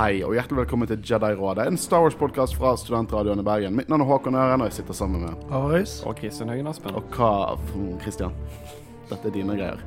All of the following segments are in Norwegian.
Hei og hjertelig velkommen til Jedi-rådet, en Star Wars-podkast fra Studentradioen i Bergen. Mitt navn er Håkon Øren, og jeg sitter sammen med Aris. Og Kristin Høgen Aspen. Og hva Kristian, dette er dine greier.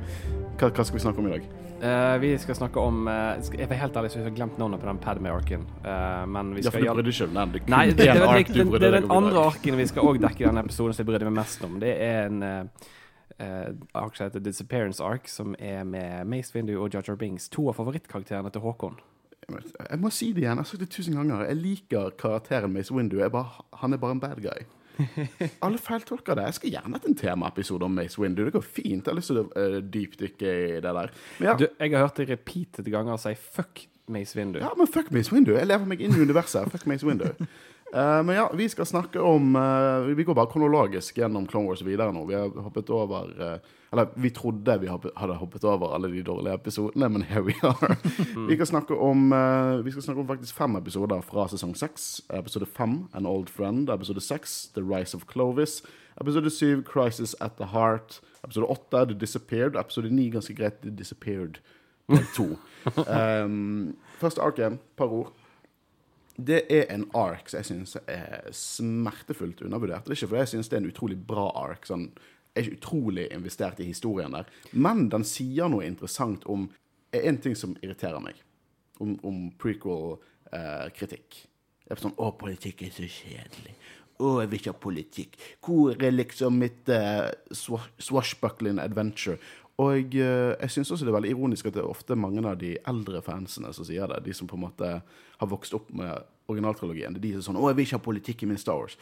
Hva, hva skal vi snakke om i dag? Uh, vi skal snakke om uh, Jeg var helt ærlig, så jeg har glemt navnet på den Padme-arken. Uh, men vi Ja, for du brydde ikke om den. Det er Nei, det, det, det, ark du det, er den andre arken vi skal òg dekke i denne episoden som jeg brydde meg mest om. Det er en uh, ark som heter Disappearance Ark, som er med Mace Windu og Jar Jar Bings. To av favorittkarakterene til Håkon. Jeg må si det igjen, jeg har sagt det tusen ganger. Jeg liker karakteren Windu. Jeg bare, han er bare en bad guy. Alle feiltolker det. Jeg skal gjerne hatt en temaepisode om Mace Windu. Det går fint. Jeg har lyst til å uh, dypdykke i det der. Ja, Du, jeg har hørt deg repeated ganger si 'fuck Mace Windu'. Ja, men fuck Mace Windu. Jeg lever meg inn i universet. Fuck Mace Windu. Uh, men ja, vi skal snakke om uh, Vi går bare kronologisk gjennom Clone Wars videre nå. Vi har hoppet over eh, Eller vi trodde vi hadde hoppet over alle de dårlige episodene, men here we are. vi, skal snakke om, eh, vi skal snakke om faktisk fem episoder fra sesong seks. Episode fem, An Old Friend. Episode seks, The Rise of Clovis. Episode syv, Crisis at the Heart. Episode åtte, The Disappeared. Episode ni, ganske greit, The Disappeared. To. Um, første arken, par ord. Det er en ark som jeg syns er smertefullt undervurdert. Det er ikke fordi jeg syns det er en utrolig bra ark. Sånn, er utrolig investert i historien der. Men den sier noe interessant om en ting som irriterer meg. Om, om prequel-kritikk. Det er sånn Å, politikk er så kjedelig. Å, jeg vil ikke ha politikk. Hvor er liksom mitt eh, swashbuckling adventure? Og eh, jeg syns også det er veldig ironisk at det er ofte mange av de eldre fansene som sier det. De som på en måte har vokst opp med originaltrilogien. Det er de som er sånn 'Å, jeg vil ikke ha politikk i min Star Wars'.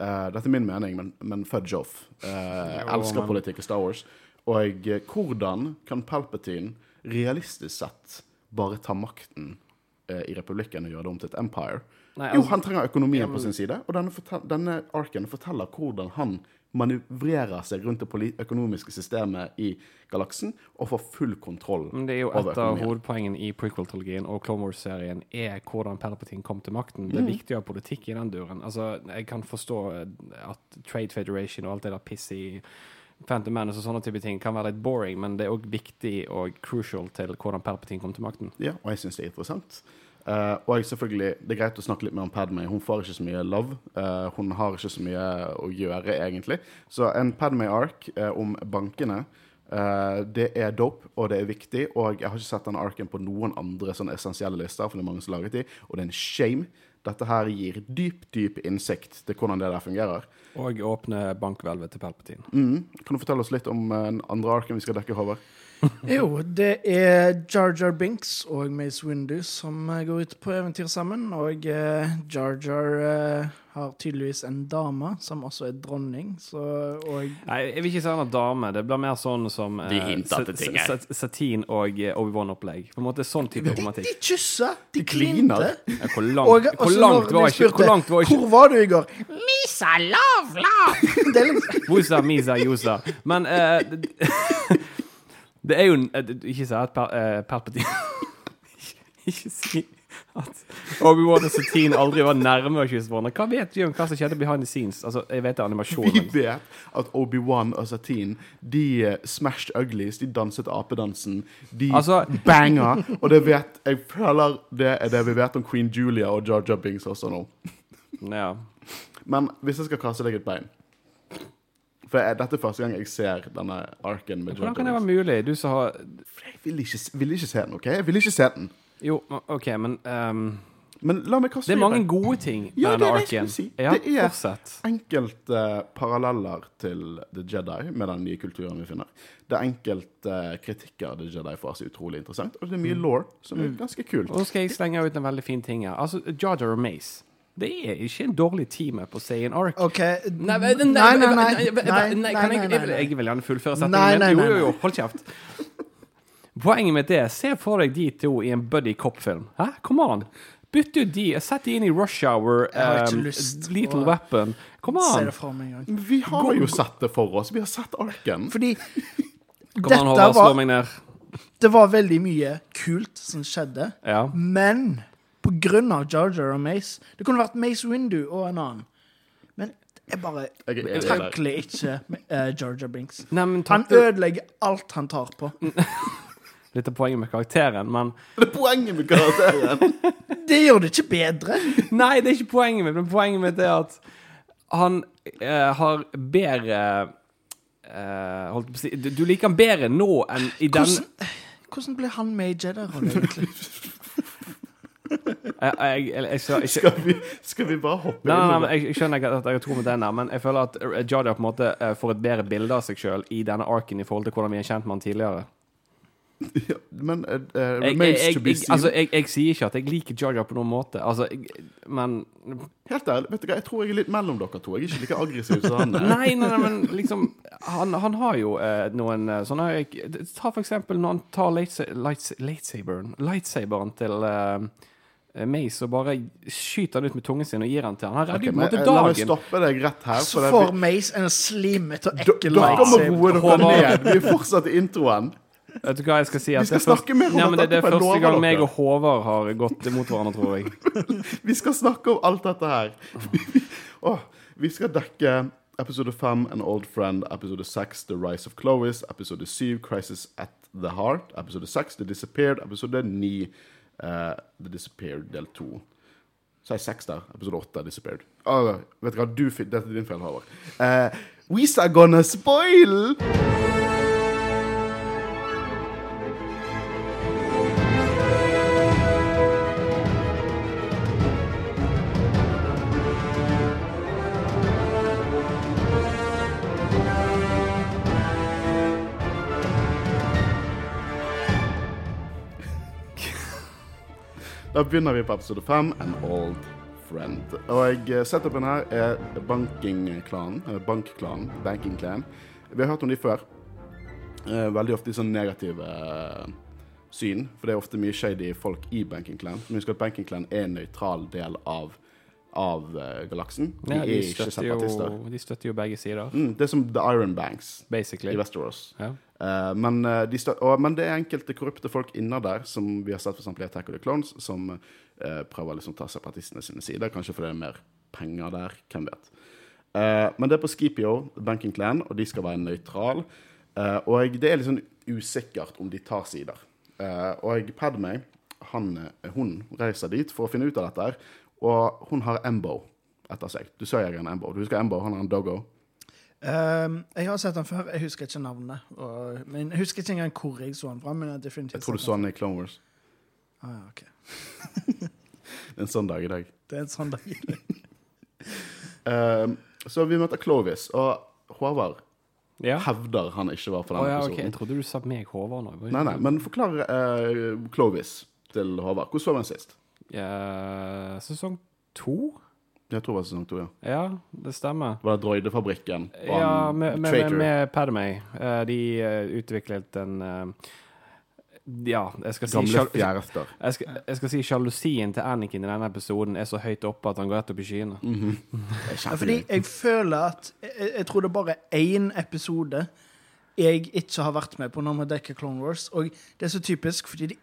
Eh, dette er min mening, men, men fudge off. Uh, jeg Jo, elsker men- politikk i Star Wars. Og eh, hvordan kan Palpatine realistisk sett bare ta makten i republikken og gjøre det om til et empire? Nei, jo, altså- han trenger økonomien på sin side, og denne, fortel denne arken forteller hvordan han manøvrerer seg rundt det økonomiske systemet i galaksen og får full kontroll Men det er jo et av hovedpoengene i prequel-trilogien og Clone Wars-serien er hvordan Palpatine kom til makten. Mm. Det er viktig å ha politikk i den duren. Altså, jeg kan forstå eh, at Trade Federation og alt det der pisset i Phantom Menace og sånne type ting kan være litt boring, men det er òg viktig og crucial til hvordan Palpatine kom til makten. Ja, og jeg syns det er interessant. Eh, og selvfølgelig, det er greit å snakke litt mer om Padme. Hun får ikke så mye love. Uh, hun har ikke så mye å gjøre, egentlig. Så en Padme-ark uh, om bankene, det er dope, og det er viktig. Og jeg har ikke sett den arken på noen andre sånn essensielle lister, for det er mange som har laget de, og det er en shame. Dette her gir dyp, dyp innsikt til hvordan det der fungerer. Og åpne bankhvelvet til Palpatine. Mm. Kan du fortelle oss litt om den andre arken vi skal dekke, Håvard? Jo, det er Jar Jar Binks og Mace Windu som eh, går ut på eventyr sammen. Og Jarjar Jar Jar eh, har tydeligvis en dame som også er dronning, så og Nei, jeg vil ikke si han er dame. Det blir mer sånn som De ting her. Satine og eh, Obi-Wan-opplegg. På en måte sånn type De, romantikk. de kyssa! De de klinte! Ja, hvor Og langt, hvor langt var de ikke Hvor langt var ikke Hvor var du i går? Misa lavla! liksom Wusa, Misa, Yosa? Men eh, det, er jo eh, Ikke si at Pal eh, Palpatine Ikke si at Obi-Wan og Satine aldri var nærme å kysse hverandre. Hva vet vi om hva som skjedde behind the scenes? Altså, Jeg vet det er animasjon, Vi vet at Obi-Wan og Satine De eh, smashed uglies. De danset apedansen. De Altså- banga. Og det vet jeg føler det er det vi vet om Queen Julia og Jar Jar Binks også nå. ja. Men hvis jeg skal kaste deg et bein For jeg, dette er første gang jeg ser denne arken med Hvordan kan det være mulig? Du som har Jeg vil ikke, vil ikke se den, OK? Jeg vil ikke se den. Jo, OK, men um... Men la meg kaste Det er mange gode ting med Ja, denne er arken. si. Ja, Det er- fortsett. enkelte paralleller til The Jedi med den nye kulturen vi finner. Det er enkelte kritikker The Jedi får seg utrolig interessant, og det er mye law som er ganske kult. Og nå skal jeg slenge ut en veldig fin ting her. Altså, Jar og Mace. Det er ikke en dårlig time på en ark. OK. Nei, nei, nei, nei, nei, nei, nei, nei, kan jeg, nei, vil, nei. jeg vil gjerne fullføre setningen Jo, jo, jo, hold kjeft. Poenget mitt er, se for deg de to i en buddy cop-film. Hæ? Come on. Bytt ut de. Sett de inn i Rush Hour, um, Little Weapon. Come Se on. det for meg en gang. Vi har jo sett det for oss. Vi har sett arken. Fordi Kom an, dette Håvard, slå var meg ned. Det var veldig mye kult som skjedde, Ja. men på grunn av Jar Jar og Mace Det kunne vært Mace Windu og en annen. Men jeg bare Jeg der. takler ikke uh, Jar Jar Binks. Nei, men Han ødelegger alt han tar på. litt av poenget med karakteren, men Det er poenget med karakteren! Det gjør det ikke bedre. Nei, det er ikke poenget mitt, men poenget mitt er at han uh, har bedre uh, Holdt på å si Du, liker han bedre nå enn i den Hvordan, hvordan ble han med i Jedi-rollen, egentlig? Jeg, jeg, jeg, sa Skal vi, skal vi bare hoppe Nei, inn i det? jeg, skjønner at jeg tror med den der, men jeg føler at Jar på en måte eh, får et bedre bilde av seg sjøl i denne arken i forhold til hvordan vi har kjent med han tidligere. Ja, men uh, remains to be seen. altså, jeg, sier ikke at jeg liker Jar på noen måte, altså, men Helt ærlig, vet du hva, jeg tror jeg er litt mellom dere to. Jeg er ikke like aggressiv som han er. Nei, nei, nei, men liksom Han, han har jo eh, noen sånne Ta for eksempel når han tar lightsa- lights- lightsaberen Lightsaberen til eh, Mace og bare skyter han ut med tungen sin og gir han til han. Han redder Ok, jo på en men, måte eh, La meg stoppe deg rett her. Så får Mace en slimete og ekkel ekkel Dere må lightsaber. roe dere ned. Vi er fortsatt i introen. Vet du hva jeg skal si? At Vi skal det først- snakke mer om ja, dette det, er første gang meg og Håvard har gått imot hverandre, tror jeg. Vi skal snakke om alt dette her. oh, vi skal dekke episode 5, An Old Friend, episode 6, The Rise of Clovis, episode 7, Crisis at the Heart, episode 6, The Disappeared, episode 9, eh, The Disappeared del 2. Så er 6 der. Episode 8, Disappeared. Uh, vet du hva, du, dette er din feil, Havard. Uh, we are gonna spoil! Da begynner vi på episode 5, An Old Friend. Og eh, setupen her er bankingklanen. eh, Bankklanen. Banking Clan. Vi har hørt om de før. Eh, Veldig ofte i sånn negative syn, for det er ofte mye shady folk i Banking Clan. Men husk at Banking Clan er en nøytral del av, av galaksen. De Ja, er ikke støtter jo, de støtter jo begge sider, Mm, det er som The Iron Banks basically. i Westeros. Ja. Eh, men, eh, de og, men det er enkelte korrupte folk innad der, som vi har sett eksempel i Attack of the Clones, som eh, prøver liksom å ta separatistene sine sider. Kanskje fordi det er mer penger der. Hvem vet. Eh, men det er på Skipio, Banking Clan, og de skal være nøytral. Eh, og det er litt sånn usikkert om de tar sider. Eh, og Padme, han, hun reiser dit for å finne ut av dette, og hun har Embo etter seg. Du ser jeg en Embo. Du husker Embo? Han har en doggo. Um, jeg har sett den før. Jeg husker ikke navnet. Og, men Jeg husker ikke engang hvor jeg så den fra. Men jeg Jeg tror du så han i Clone Wars. Ah, ja, ok. Det er en sånn dag i dag. Det er en sånn dag. i dag så vi møter Clovis, og Håvard Ja. hevder han ikke var på den oh, ja, episoden. Okay. Jeg trodde du sa meg Håvard nå. Nei, nei, men forklar uh, Clovis til Håvard. Hvordan så vi han sist? Ja, sesong to? Jeg tror det var sesong to, ja. Ja, det stemmer. Var det Droidefabrikken? Ja, med, med, med, med Padme. Eh, de eh, utviklet en eh, Ja, jeg skal si Gamle sjal- fjærester. jeg skal, jeg skal si sjalusien til Anakin i denne episoden er så høyt oppe at han går rett opp i skyene. Mm. Det Ja, fordi jeg føler at Jeg, jeg tror det er bare én episode jeg ikke har vært med på når vi dekker Clone Wars. Og det er så typisk, fordi det,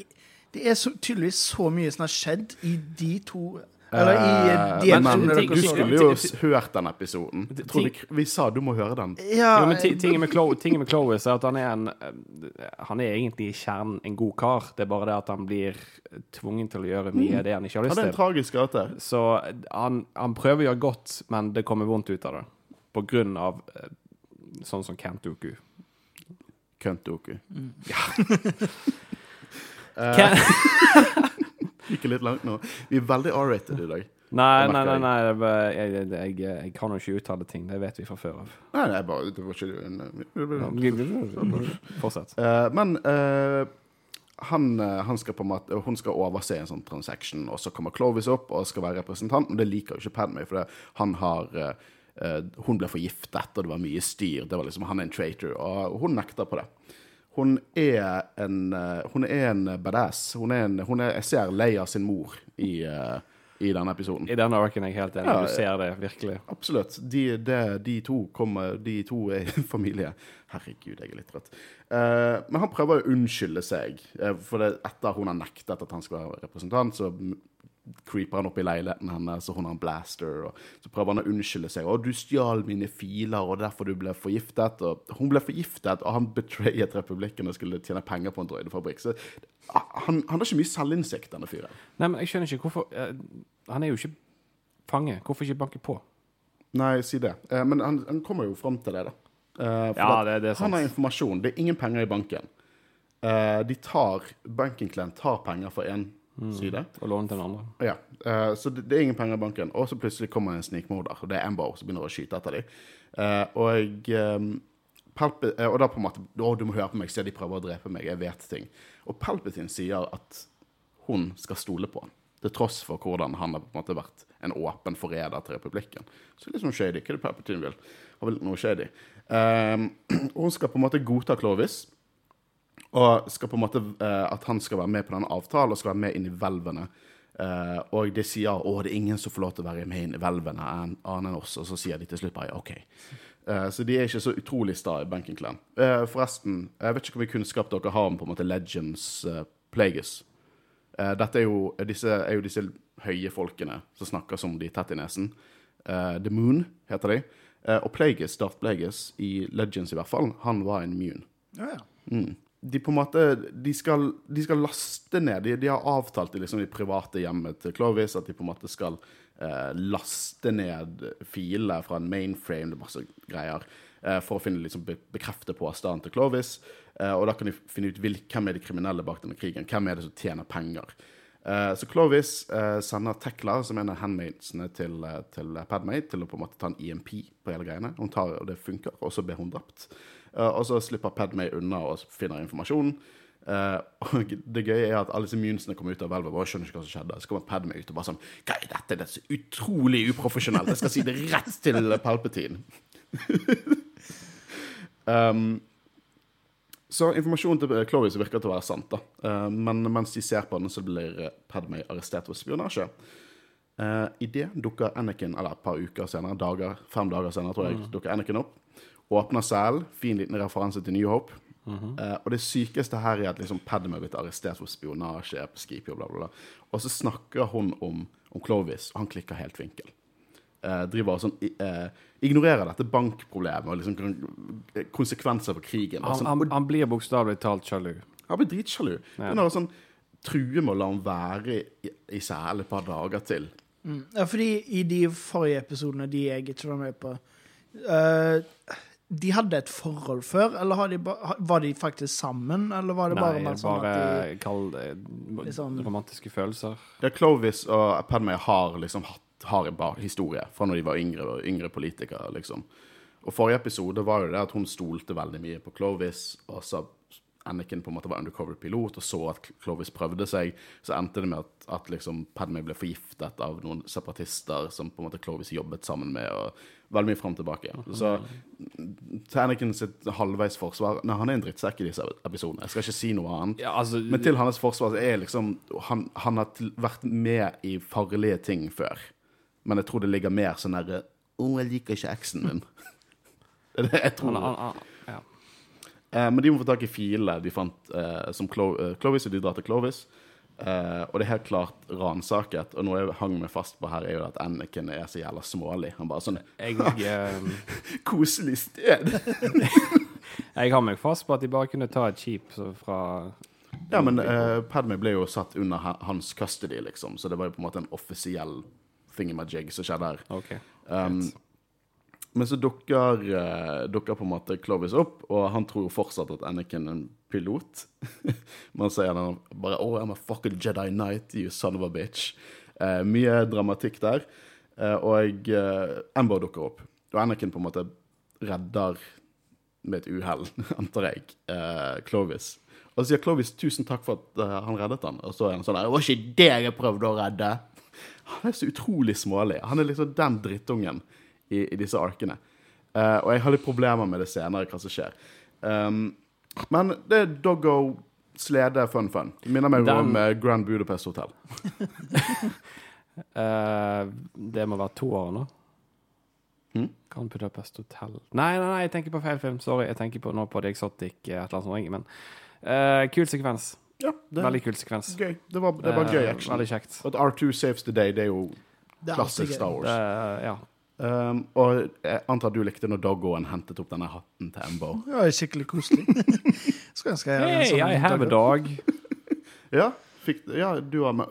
det er så, tydeligvis så mye som har skjedd i de to Eller i Eh, de men, episodene men, ting- du skulle jo hørt den episoden. Jeg tror vi, vi sa du må høre den. Ja, Jo, men tingen med, Chloe, tingen med Chloe er at han er en eh, Han er egentlig i kjernen en god kar. Det er bare det at han blir tvungen til å gjøre mye av det han ikke har Ja, lyst det er en til. tragisk gate. Så han, han prøver å gjøre godt, men det kommer vondt ut av det. På grunn av eh, sånn som Kentuku. Køntoku. Ken Gikk litt langt nå. Vi er veldig R-rated i dag. nei, nei, nei, nei jeg, jeg, jeg, kan jo ikke uttale ting. Det vet vi fra før av. Nei, nei, bare, det var ikke en Fortsett. Men han, han skal på en måte, hun skal overse en sånn transaction, og så kommer Clovis opp og skal være representant, men det liker jo ikke Padme, for det, han har eh, Hun ble forgiftet, og det var mye styr. Det var liksom, Han er en traitor, og hun nekter på det. Hun er en, eh, hun er en badass. Hun er en, hun er, jeg ser Leia sin mor i, eh, i denne episoden. I denne arken er jeg helt enig. Ja, Du ser det virkelig. Absolutt. De, de, de to kommer De to er familie. Herregud, jeg er litt trøtt. Uh, men han prøver å unnskylde seg. for det, etter hun har nektet at han skal være representant, så creeper han opp i leiligheten hennes, og hun har en blaster. og Så prøver han å unnskylde seg. 'Å, du stjal mine filer, og derfor du ble forgiftet.' Og hun ble forgiftet, og han betrayet republikken og skulle tjene penger på en drøydefabrikk. Så han, han har ikke mye selvinnsikt, denne fyren. Nei, men jeg skjønner ikke hvorfor eh, Han er jo ikke fange. Hvorfor ikke banke på? Nei, si det. Eh, men han, han kommer jo fram til det, da. For Ja, det- det. Han har informasjon. Det er ingen penger i banken. De tar, Banken Client tar penger for én Mm. Side. Og låne til den andre? Ja, eh, Så det, det er ingen penger i banken. Og så plutselig kommer en snikmorder, og det er Amber som begynner å skyte etter dem. Eh, og eh, Palpe, eh, og da på en måte Å, du må høre på meg, se de prøver å drepe meg. Jeg vet ting. Og Palpatine sier at hun skal stole på han. Til tross for hvordan han har på en måte vært en åpen forræder til republikken. Så sånn shady. Hva er det Palpatine vil? Han vil noe shady. Um, og hun skal på en måte godta Clovis. Og skal på en måte eh, at han skal være med på denne avtalen og skal være med inn i hvelvene. Uh, og de sier å, det er ingen som får lov til å være med inn i hvelvene en annet enn oss. Og så sier de til slutt bare OK. Uh, så de er ikke så utrolig sta i Banking Clan. Uh, forresten, jeg vet ikke hvor mye kunnskap dere har om på en måte Legends Plagueis. Dette er jo disse, er jo disse høye folkene som snakker som de tett i nesen. The Moon heter de. Og Plagueis, Darth Plagueis, i Legends i hvert fall, han var en Mune. Ja, ja. Mm. De på en måte, de skal, de skal laste ned De, de har avtalt i liksom, de private hjemmet til Clovis at de på en måte skal eh, laste ned filer fra en mainframe og masse greier eh, for å finne, liksom, be bekrefte påstanden til Clovis. Eh, og da kan de finne ut hvem er de kriminelle bak denne krigen. Hvem er det som tjener penger. Eh, så Clovis eh, sender Tekla, som en av handmaidsene til, eh, til Padmay, til å på en måte ta en EMP på hele greiene. Hun tar, og det funker, og så blir hun drept. Eh, og så slipper Padmay unna og finner informasjonen. Eh, og det gøye er at alle disse munsene kommer ut av hvelvet og skjønner ikke hva som skjedde. Så kommer Padmay ut og bare sånn Hva er dette? Det er så utrolig uprofesjonelt. Jeg skal si det rett til Palpatine. um, så informasjonen til Clovis virker til å være sant, da. Eh, men mens de ser på den, så blir eh, Padmay arrestert for spionasje. I det dukker Anakin, eller et par uker senere, dager, fem dager senere, tror jeg, dukker Anakin opp. Åpner selen. Fin liten referanse til New Hope. Eh, og det sykeste her er at liksom Padme er blitt arrestert for spionasje på skip, og bla, bla, bla. Og så snakker hun om, om Clovis, og han klikker helt vinkel. Uh, driver og sånn, eh, ignorerer dette bankproblemet og liksom konsekvenser for krigen. Han, sånn. han, han blir bokstavelig talt sjalu. Han blir dritsjalu. Ja. Begynner å sånn, true med å la han være i, i selen et par dager til. Mm. ja, fordi i de forrige episodene, de jeg ikke var med på eh, De hadde et forhold før, eller har de ba var de faktisk sammen? Eller var det bare Nei, sånn bare at de kall det Litt sånn- romantiske følelser. Ja, Clovis og Padmay har liksom hatt har en bar historie fra når de var yngre, yngre politikere. liksom. Og Forrige episode var jo det at hun stolte veldig mye på Clovis. og så Anakin på en måte var undercover-pilot og så at Clovis prøvde seg. Så endte det med at, at liksom Padmay ble forgiftet av noen separatister som på en måte Clovis jobbet sammen med. og Veldig mye fram tilbake. Så til Anakin sitt halvveis forsvar Nei, han er en drittsekk i disse episodene. Jeg skal ikke si noe annet. Ja, altså, Men til hans forsvar er liksom Han, han har til, vært med i farlige ting før. Men jeg tror det ligger mer sånn derre Å, jeg liker ikke eksen min. det er det jeg tror. han, han, han. Eh, men de må få tak i filene de fant eh, som Clo eh, Clovis, og de drar til Clovis. Eh, og det er helt klart ransaket. Og noe jeg hang meg fast på her, er jo at Anakin er så jævla smålig. Han bare sånn Jeg, eh, Koselig sted! jeg har meg fast på at de bare kunne ta et skip fra ja, men eh, Padme ble jo satt under hans custody, liksom. Så det var jo på en måte en offisiell thingamajig som skjedde her. OK. Um, men så dukker, eh, dukker på en måte Clovis opp, og han tror jo fortsatt at Anakin er en pilot. Man sier han bare Oh, I'm a fucking Jedi Knight, you son of a bitch. Eh, mye dramatikk der. Eh, og uh, Amber dukker opp. Og Anakin på en måte redder med et uhell, antar jeg, eh, Clovis. Og så sier Clovis tusen takk for at uh, han reddet han. Og så er han sånn Det var ikke det jeg prøvde å redde. Han er så utrolig smålig. Han er liksom den drittungen i, i disse arkene. Uh, og jeg har litt problemer med det senere, hva som skjer. Um, men det er Doggo slede fun fun. Det minner meg Den- om eh, Grand Budapest Hotel. uh, det må være to år nå. Hm? Grand Budapest Hotel Nei, nei, nei, jeg tenker på feil film. Sorry. Jeg tenker på nå på The Exotic, et eller annet sånt. Men uh, kul sekvens. Ja, det Veldig kul sekvens. gøy. Det var, det var gøy action. Veldig kjekt. At R2 saves the day, det er jo klassisk. Star Wars. Det, ja. Um, og jeg antar at du likte når Doggoen hentet opp denne hatten til Embo. Ja, er skikkelig koselig. Skulle ønske jeg hadde en Hey, sånn I have a dog. Ja, fikk, ja du har med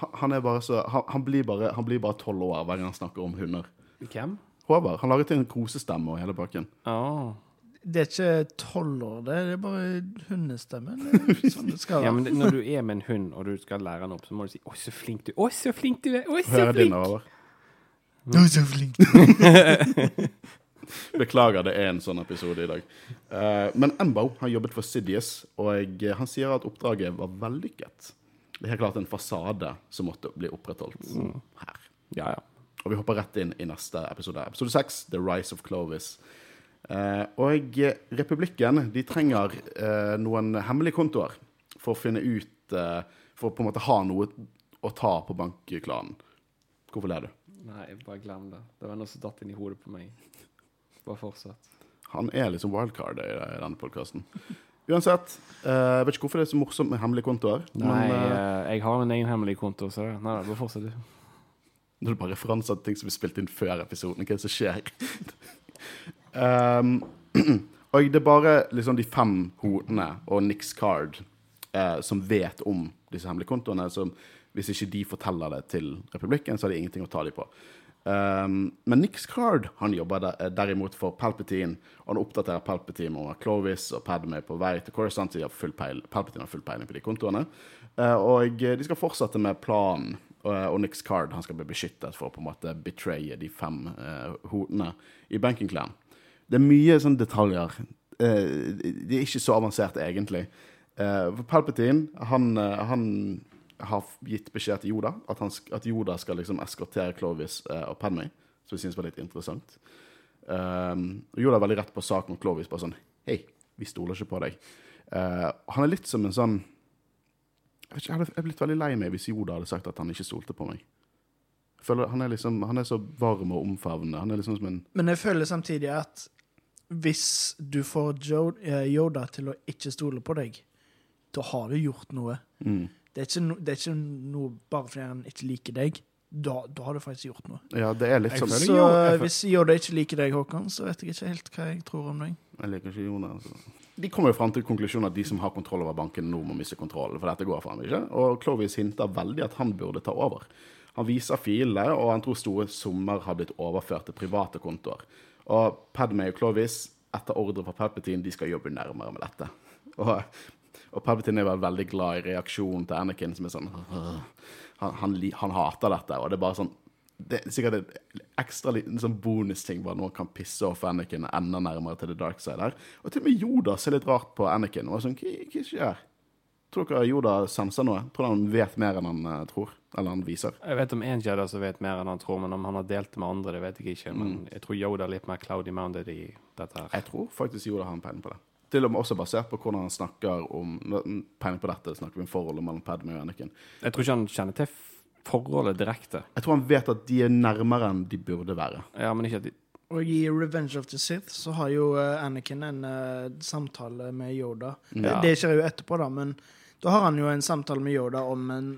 han- Han er bare så Han, han blir bare Han tolv år hver gang han snakker om hunder. Hvem? Håvard. Han laget en kosestemme og hele pakken. Oh. Det er ikke tolv år, det. Det er bare hundestemme. Er sånn Ja, men det, når du er med en hund, og du skal lære den opp, så må du si 'Å, så flink du Å, så flink du er! Å, så Hør din, flink!' Håvard. Du er så flink. Beklager, det er en sånn episode i dag. Uh, men Embo har jobbet for Sidious, og eh, han sier at oppdraget var vellykket. Det er helt klart en fasade som måtte bli opprettholdt her. Ja, ja. Og vi hopper rett inn i neste episode. Episode 6, The Rise of Clovis. Uh, og Republikken de trenger uh, noen hemmelige kontoer for å finne ut For å på en måte ha noe å ta på bankklanen. Hvorfor ler du? Nei, bare glem det. Det var noe som datt inn i hodet på meg. Bare fortsett. Han er liksom wildcard i, i denne podkasten. Uansett, eh, jeg vet ikke hvorfor det er så morsomt med hemmelige kontoer. Nei, men eh, eh, jeg har min egen hemmelig konto, så det- Nei, bare fortsett, du. Er det bare referanser til ting som er spilt inn før episoden. Hva er det som skjer? um, og det er bare liksom de fem hodene og Nix Card eh, som vet om disse hemmelige kontoene. Som hvis ikke de forteller det til republikken, så har de ingenting å ta dem på. Um, men Nix Card han jobber eh, derimot for Palpatine, og han oppdaterer Palpatine over Clovis og Padme på vei til Coruscant. De Palpatine har full peiling på de kontoene. Uh, og eh, de skal fortsette med planen. Og, og Nix Card han skal bli beskyttet for å på en måte betraye de fem uh, hodene i Banking Clan. Det er mye sånne detaljer. Uh, de er ikke så avanserte, egentlig. Uh, Palpatine han, han har gitt beskjed til Yoda at, han, at Yoda skal liksom eskortere Clovis eh, og Padme, som vi syns var litt interessant. Um, og Yoda er veldig rett på sak mot Clovis. Bare sånn Hei, vi stoler ikke på deg. Uh, han er litt som en sånn Jeg vet ikke, jeg hadde- blitt veldig lei meg hvis Yoda hadde sagt at han ikke stolte på meg. Føler Han er liksom, han er så varm og omfavnende. Han er liksom som en Men jeg føler samtidig at hvis du får eh, Yoda til å ikke stole på deg, da har du gjort noe. mm. Det er no, det er ikke noe bare fordi han ikke liker deg. Da, da har du faktisk gjort noe. Ja, det er litt Jeg sånn Så Jo, jeg, hvis Yoda ikke liker deg, Håkon, så vet jeg ikke helt hva jeg tror om deg. jeg liker ikke Yoda. Altså. De kommer jo fram til konklusjonen at de som har kontroll over banken, nå må miste kontrollen. For dette går frem, ikke? Og Clovis hinter veldig at han burde ta over. Han viser filene, og han tror store summer har blitt overført til private kontoer. Og Padme og Clovis, etter ordre fra Palpatine, de skal jobbe nærmere med dette. Og, og Palpatine er vel veldig glad i reaksjonen til Anakin, som er sånn han, han, han hater dette, og det er bare sånn det er sikkert en ekstra liten sånn bonusting bare noen kan pisse off Anakin enda nærmere til the dark side her. Og til og med Yoda ser litt rart på Anakin. Og er sånn, hva, skjer? Tror dere Yoda senser noe? Tror han vet mer enn han uh, tror? Eller han viser? Jeg vet om én Jedi som vet mer enn han tror, men om han har delt det med andre, det vet jeg ikke. Men Mm. jeg tror Yoda er litt mer cloudy mounded i dette her. Jeg tror faktisk Yoda har en peiling på det. Til og med også basert på hvordan han snakker om Peiling på dette snakker vi om forholdet mellom Padme og Anakin. Jeg tror ikke han kjenner til forholdet direkte. Jeg tror han vet at de er nærmere enn de burde være. Ja, men ikke at de Og i Revenge of the Sith så har jo eh, Anakin en uh, samtale med Yoda. Ja. Det skjer jo etterpå, da, men da har han jo en samtale med Yoda om en,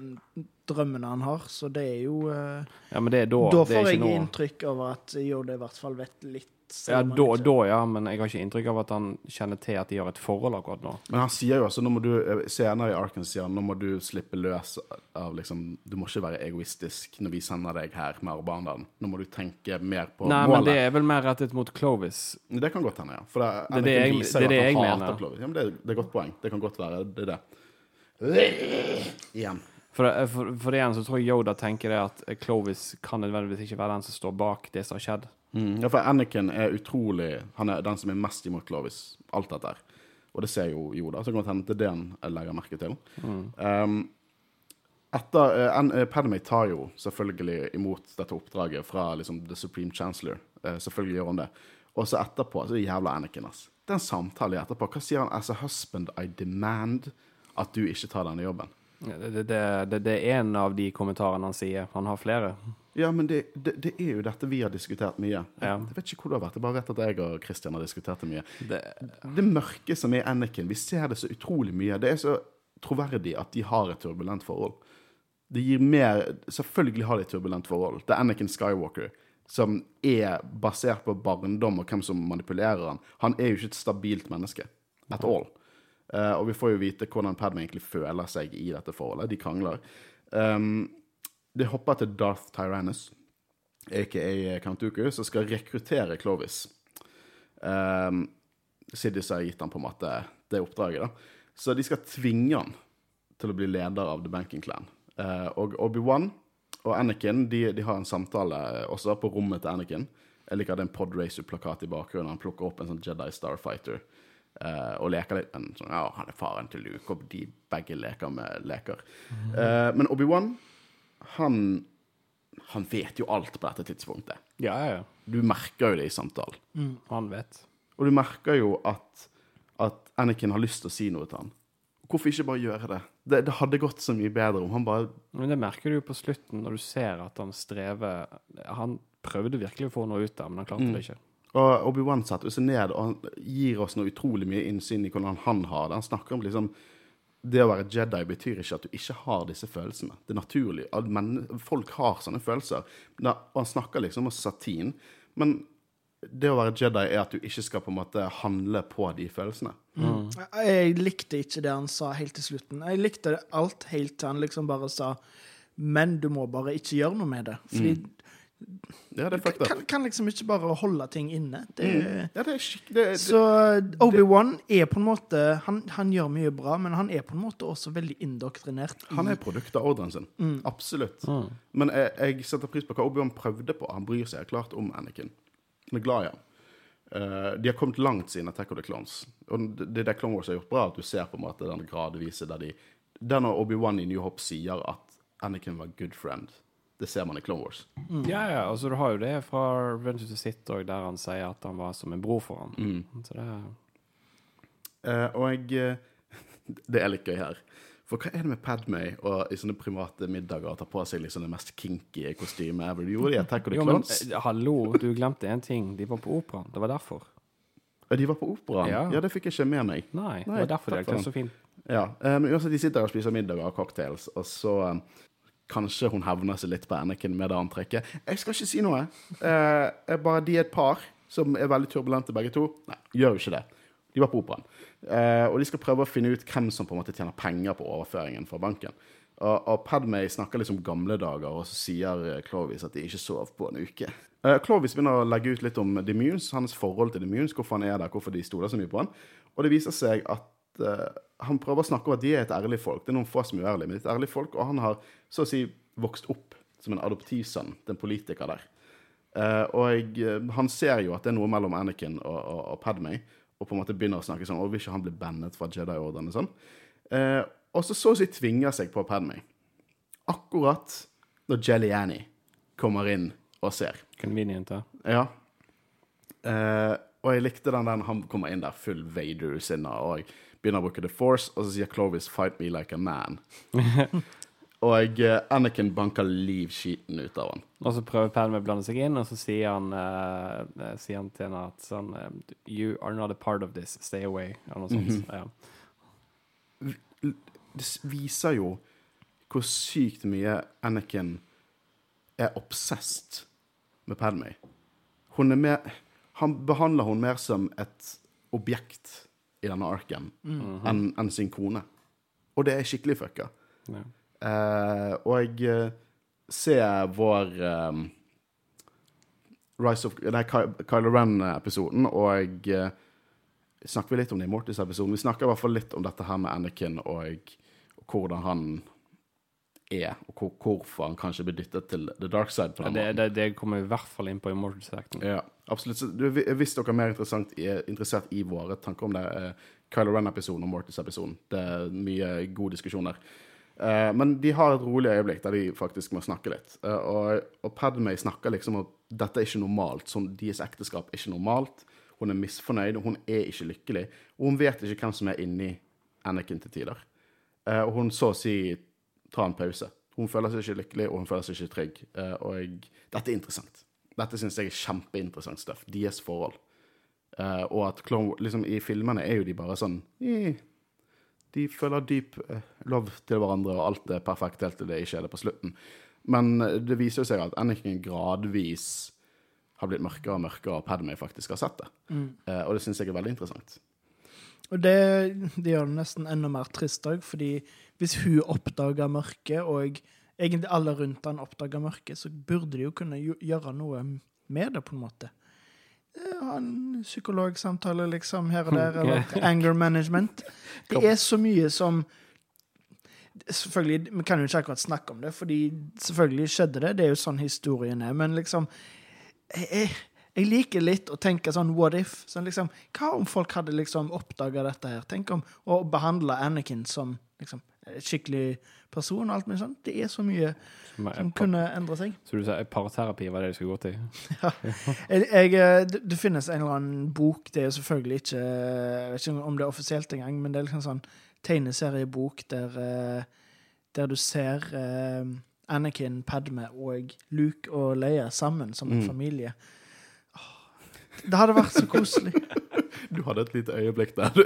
drømmene han har, så det er jo uh, Ja, men det er da. Da det er får jeg noe inntrykk av at Yoda i hvert fall vet litt. Ja, da, da, ja, men jeg har ikke inntrykk av at han kjenner til at de har et forhold akkurat nå. Men han sier jo også, nå må du, eh, senere i Arken sier han, nå må du slippe løs av liksom, Du må ikke være egoistisk når vi sender deg her med armbåndene. Nå må du tenke mer på Nei, men det er vel mer rettet mot Clovis. Det kan godt hende, ja. For det, Det det jeg- viser det er det jeg hater mener. Clovis. Ja, men det, det er et godt poeng. Det kan godt være det er det. Igjen. For, det- for, for det igjen så tror jeg Yoda tenker det at Clovis kan nødvendigvis ikke være den som står bak det som har skjedd. Mm. Ja, for Anakin er utrolig Han er den som er mest imot Clovis. Alt dette her. Og det ser jo Joda, Så kan det hende det er det han legger merke til. Um, etter, uh, Padme tar jo selvfølgelig imot dette oppdraget fra liksom, The Supreme Chancellor. Uh, selvfølgelig gjør hun det. Og så etterpå så jævla Anakin. ass. Det er en samtale etterpå. Hva sier han? As a husband, I demand at du ikke tar denne jobben. Ja, Det, det, det, det, det er en av de kommentarene han sier. Han har flere. Ja, men det, det, det er jo dette vi har diskutert mye. Ja. Jeg vet ikke hvor det har vært. Jeg bare vet at jeg og Christian har diskutert det mye. Det, Det mørke som er Anakin, vi ser det så utrolig mye. Det er så, troverdig at de har et turbulent forhold. Det gir mer Selvfølgelig har de et turbulent forhold. Det er Anakin Skywalker, som er basert på barndom og hvem som manipulerer han. Han er jo ikke et stabilt menneske. At all. Uh, og vi får jo vite hvordan Padme egentlig føler seg i dette forholdet. De krangler. Um, det hopper til Darth Tyrannus, aka Count Dooku, som skal rekruttere Clovis. Um, Sidious har gitt han på en måte det oppdraget. da. Så de skal tvinge han til å bli leder av The Banking Clan. Uh, og Obi-Wan og Anakin de, de har en samtale også på rommet til Anakin. Jeg liker at det er en Podracer-plakat i bakgrunnen. Han plukker opp en sånn Jedi Starfighter uh, og leker litt. En sånn, ja, han er faren til Luke, og de begge leker med leker. Eh, men Obi-Wan, han, han vet jo alt på dette tidspunktet. Ja, ja, ja. Du merker jo det i samtalen. Han vet. Og du merker jo at, at Anakin har lyst til å si noe til han. Hvorfor ikke bare gjøre det? det? Det hadde gått så mye bedre om han bare Men det merker du jo på slutten, når du ser at han strever Han prøvde virkelig å få noe ut av men han klarte det ikke. Og Obi-Wan setter seg ned og han gir oss noe utrolig mye innsyn i hvordan han har det. Han snakker om liksom Det å være Jedi betyr ikke at du ikke har disse følelsene. Det er naturlig. Men folk har sånne følelser. Da, og han snakker liksom om satin. Men det å være Jedi er at du ikke skal på en måte handle på de følelsene. Jeg likte ikke det han sa helt til slutten. Jeg likte alt helt til han liksom bare sa Men du må bare ikke gjøre noe med det. Fordi Ja, det er kan, kan liksom ikke bare holde ting inne. Det, Ja, det er skikk... Det, det, Så Obi-Wan er på en måte han, han gjør mye bra, men han er på en måte også veldig indoktrinert. i- Han er produkt av ordren sin. Absolutt. Men jeg, jeg setter pris på hva Obi-Wan prøvde på. Han bryr seg klart om Anakin. Han er glad i han. Uh, de har kommet langt siden Attack of the Clones. Og det det det Clone Wars har gjort bra, at du ser på en måte den gradvise der de Der når Obi-Wan i New Hope sier at Anakin var good friend, det ser man i Clone Wars. Ja, ja, altså du har jo det fra Revenge of the Sith òg, der han sier at han var som en bror for han. Så det er Uh, og jeg eh, Det er litt gøy her. For hva er det med Padmay og i sånne private middager å ta på seg liksom det mest kinky kostymet ever? Du gjorde det i Attack of the Jo, men Clones. eh, hallo, du glemte en ting. De var på operaen. Det var derfor. Ja, De var på operaen? Ja. Ja. det fikk jeg ikke med meg. Nei, det var derfor er var så fint. Ja, eh, men uansett, De sitter og spiser middag og cocktails, og så eh, Kanskje hun hevner seg litt på Anakin med det antrekket. Jeg skal ikke si noe. Eh, bare De er et par som er veldig turbulente, begge to. Nei, gjør jo ikke det. De var på operaen. Eh, og de skal prøve å finne ut hvem som på en måte tjener penger på overføringen fra banken. Og, og Padmay snakker liksom gamle dager, og så sier eh, Clovis at de ikke sov på en uke. Eh, Clovis begynner å legge ut litt om Demunes, hans forhold til Demunes, hvorfor han er der, hvorfor de stoler så mye på han. Og det viser seg at eh, han prøver å snakke om at de er et ærlig folk. Det er noen få som er uærlige, men et ærlig folk, og han har så å si vokst opp som en adoptivsønn, den politiker der. Uh, og jeg, han ser jo at det er noe mellom Anakin og, og, og Padmay, og på en måte begynner å snakke sånn, og vil ikke han bli bannet fra Jedi-ordene sånn. Uh, og så så å si tvinger seg på Padmay. Akkurat når Jelly Annie kommer inn og ser. Convenient, da. Ja. Uh, og jeg likte den der han kommer inn der full Vader-sinna og begynner å bruke The Force, og så sier Clovis 'fight me like a man'. og eh, Anakin banker livskiten ut av han. Og så prøver Padme å blande seg inn, og så sier han, eh, sier han til henne at sånn You are not a part of this. Stay away. Eller noe sånt. ja. Det viser jo hvor sykt mye Anakin er obsessed med Padmay. Hun er mer Han behandler hun mer som et objekt i denne arken enn en sin kone. Og det er skikkelig fucka. Ja. Eh, og jeg eh, ser vår um, Rise of Nei, Ky- Kylo Ren-episoden, og eh, Snakker vi litt om det i Mortis-episoden? Vi snakker i hvert fall litt om dette her med Anakin og, og hvordan han er, og hvor, hvorfor han kanskje blir dyttet til the dark side. på Ja, Det, det, det kommer vi i hvert fall inn på i Mortis-acten. Ja, absolutt. Så du, hvis dere er mer er interessert i våre tanker om det, uh, Kylo Ren-episoden og Mortis-episoden. Det er mye god diskusjon der. Eh, men de har et rolig øyeblikk der de faktisk må snakke litt. Eh, og, og Padmay snakker liksom om at dette er ikke normalt. Sånn, deres ekteskap er ikke normalt. Hun er misfornøyd, og hun er ikke lykkelig. Og hun vet ikke hvem som er inni Anakin til tider. Eh, og hun så å si tar en pause. Hun føler seg ikke lykkelig, og hun føler seg ikke trygg. Og jeg, dette er interessant. Dette syns jeg er kjempeinteressant stuff. Deres forhold. Og at Clone, liksom, i filmene er jo de bare sånn de føler dyp love lov til hverandre, og alt er perfekt helt til det ikke er det på slutten. Men eh, det viser jo seg at Anniken gradvis har blitt mørkere og mørkere, og Padmay faktisk har sett det. Eh, og det syns jeg er veldig interessant. Og det, det gjør det nesten enda mer trist òg, fordi hvis hun oppdager mørket, og egentlig alle rundt han oppdager mørket, så burde de jo kunne gjøre noe med det, på en måte. Eh, Ha en psykologsamtale, liksom, her og der, eller anger management. Det er så mye som Selvfølgelig, Vi kan jo ikke akkurat snakke om det, fordi selvfølgelig skjedde det. Det er jo sånn historien er. Men liksom jeg, jeg, liker litt å tenke sånn what if. Sånn liksom, hva om folk hadde liksom oppdaga dette her? Tenk om å behandle Anakin som liksom skikkelig person og alt mulig sånt. Det er så mye som kunne endre seg. Så du sa paraterapi var det du skulle gå til? Jeg, jeg, eh, det, det finnes en eller annen bok, det er jo selvfølgelig ikke Jeg vet ikke om det er offisielt engang, men det er liksom sånn tegneseriebok der, eh, der du ser eh, Anakin, Padme og Luke og Leia sammen som en Mm. familie. Det hadde vært så koselig. Du hadde et lite øyeblikk der, du.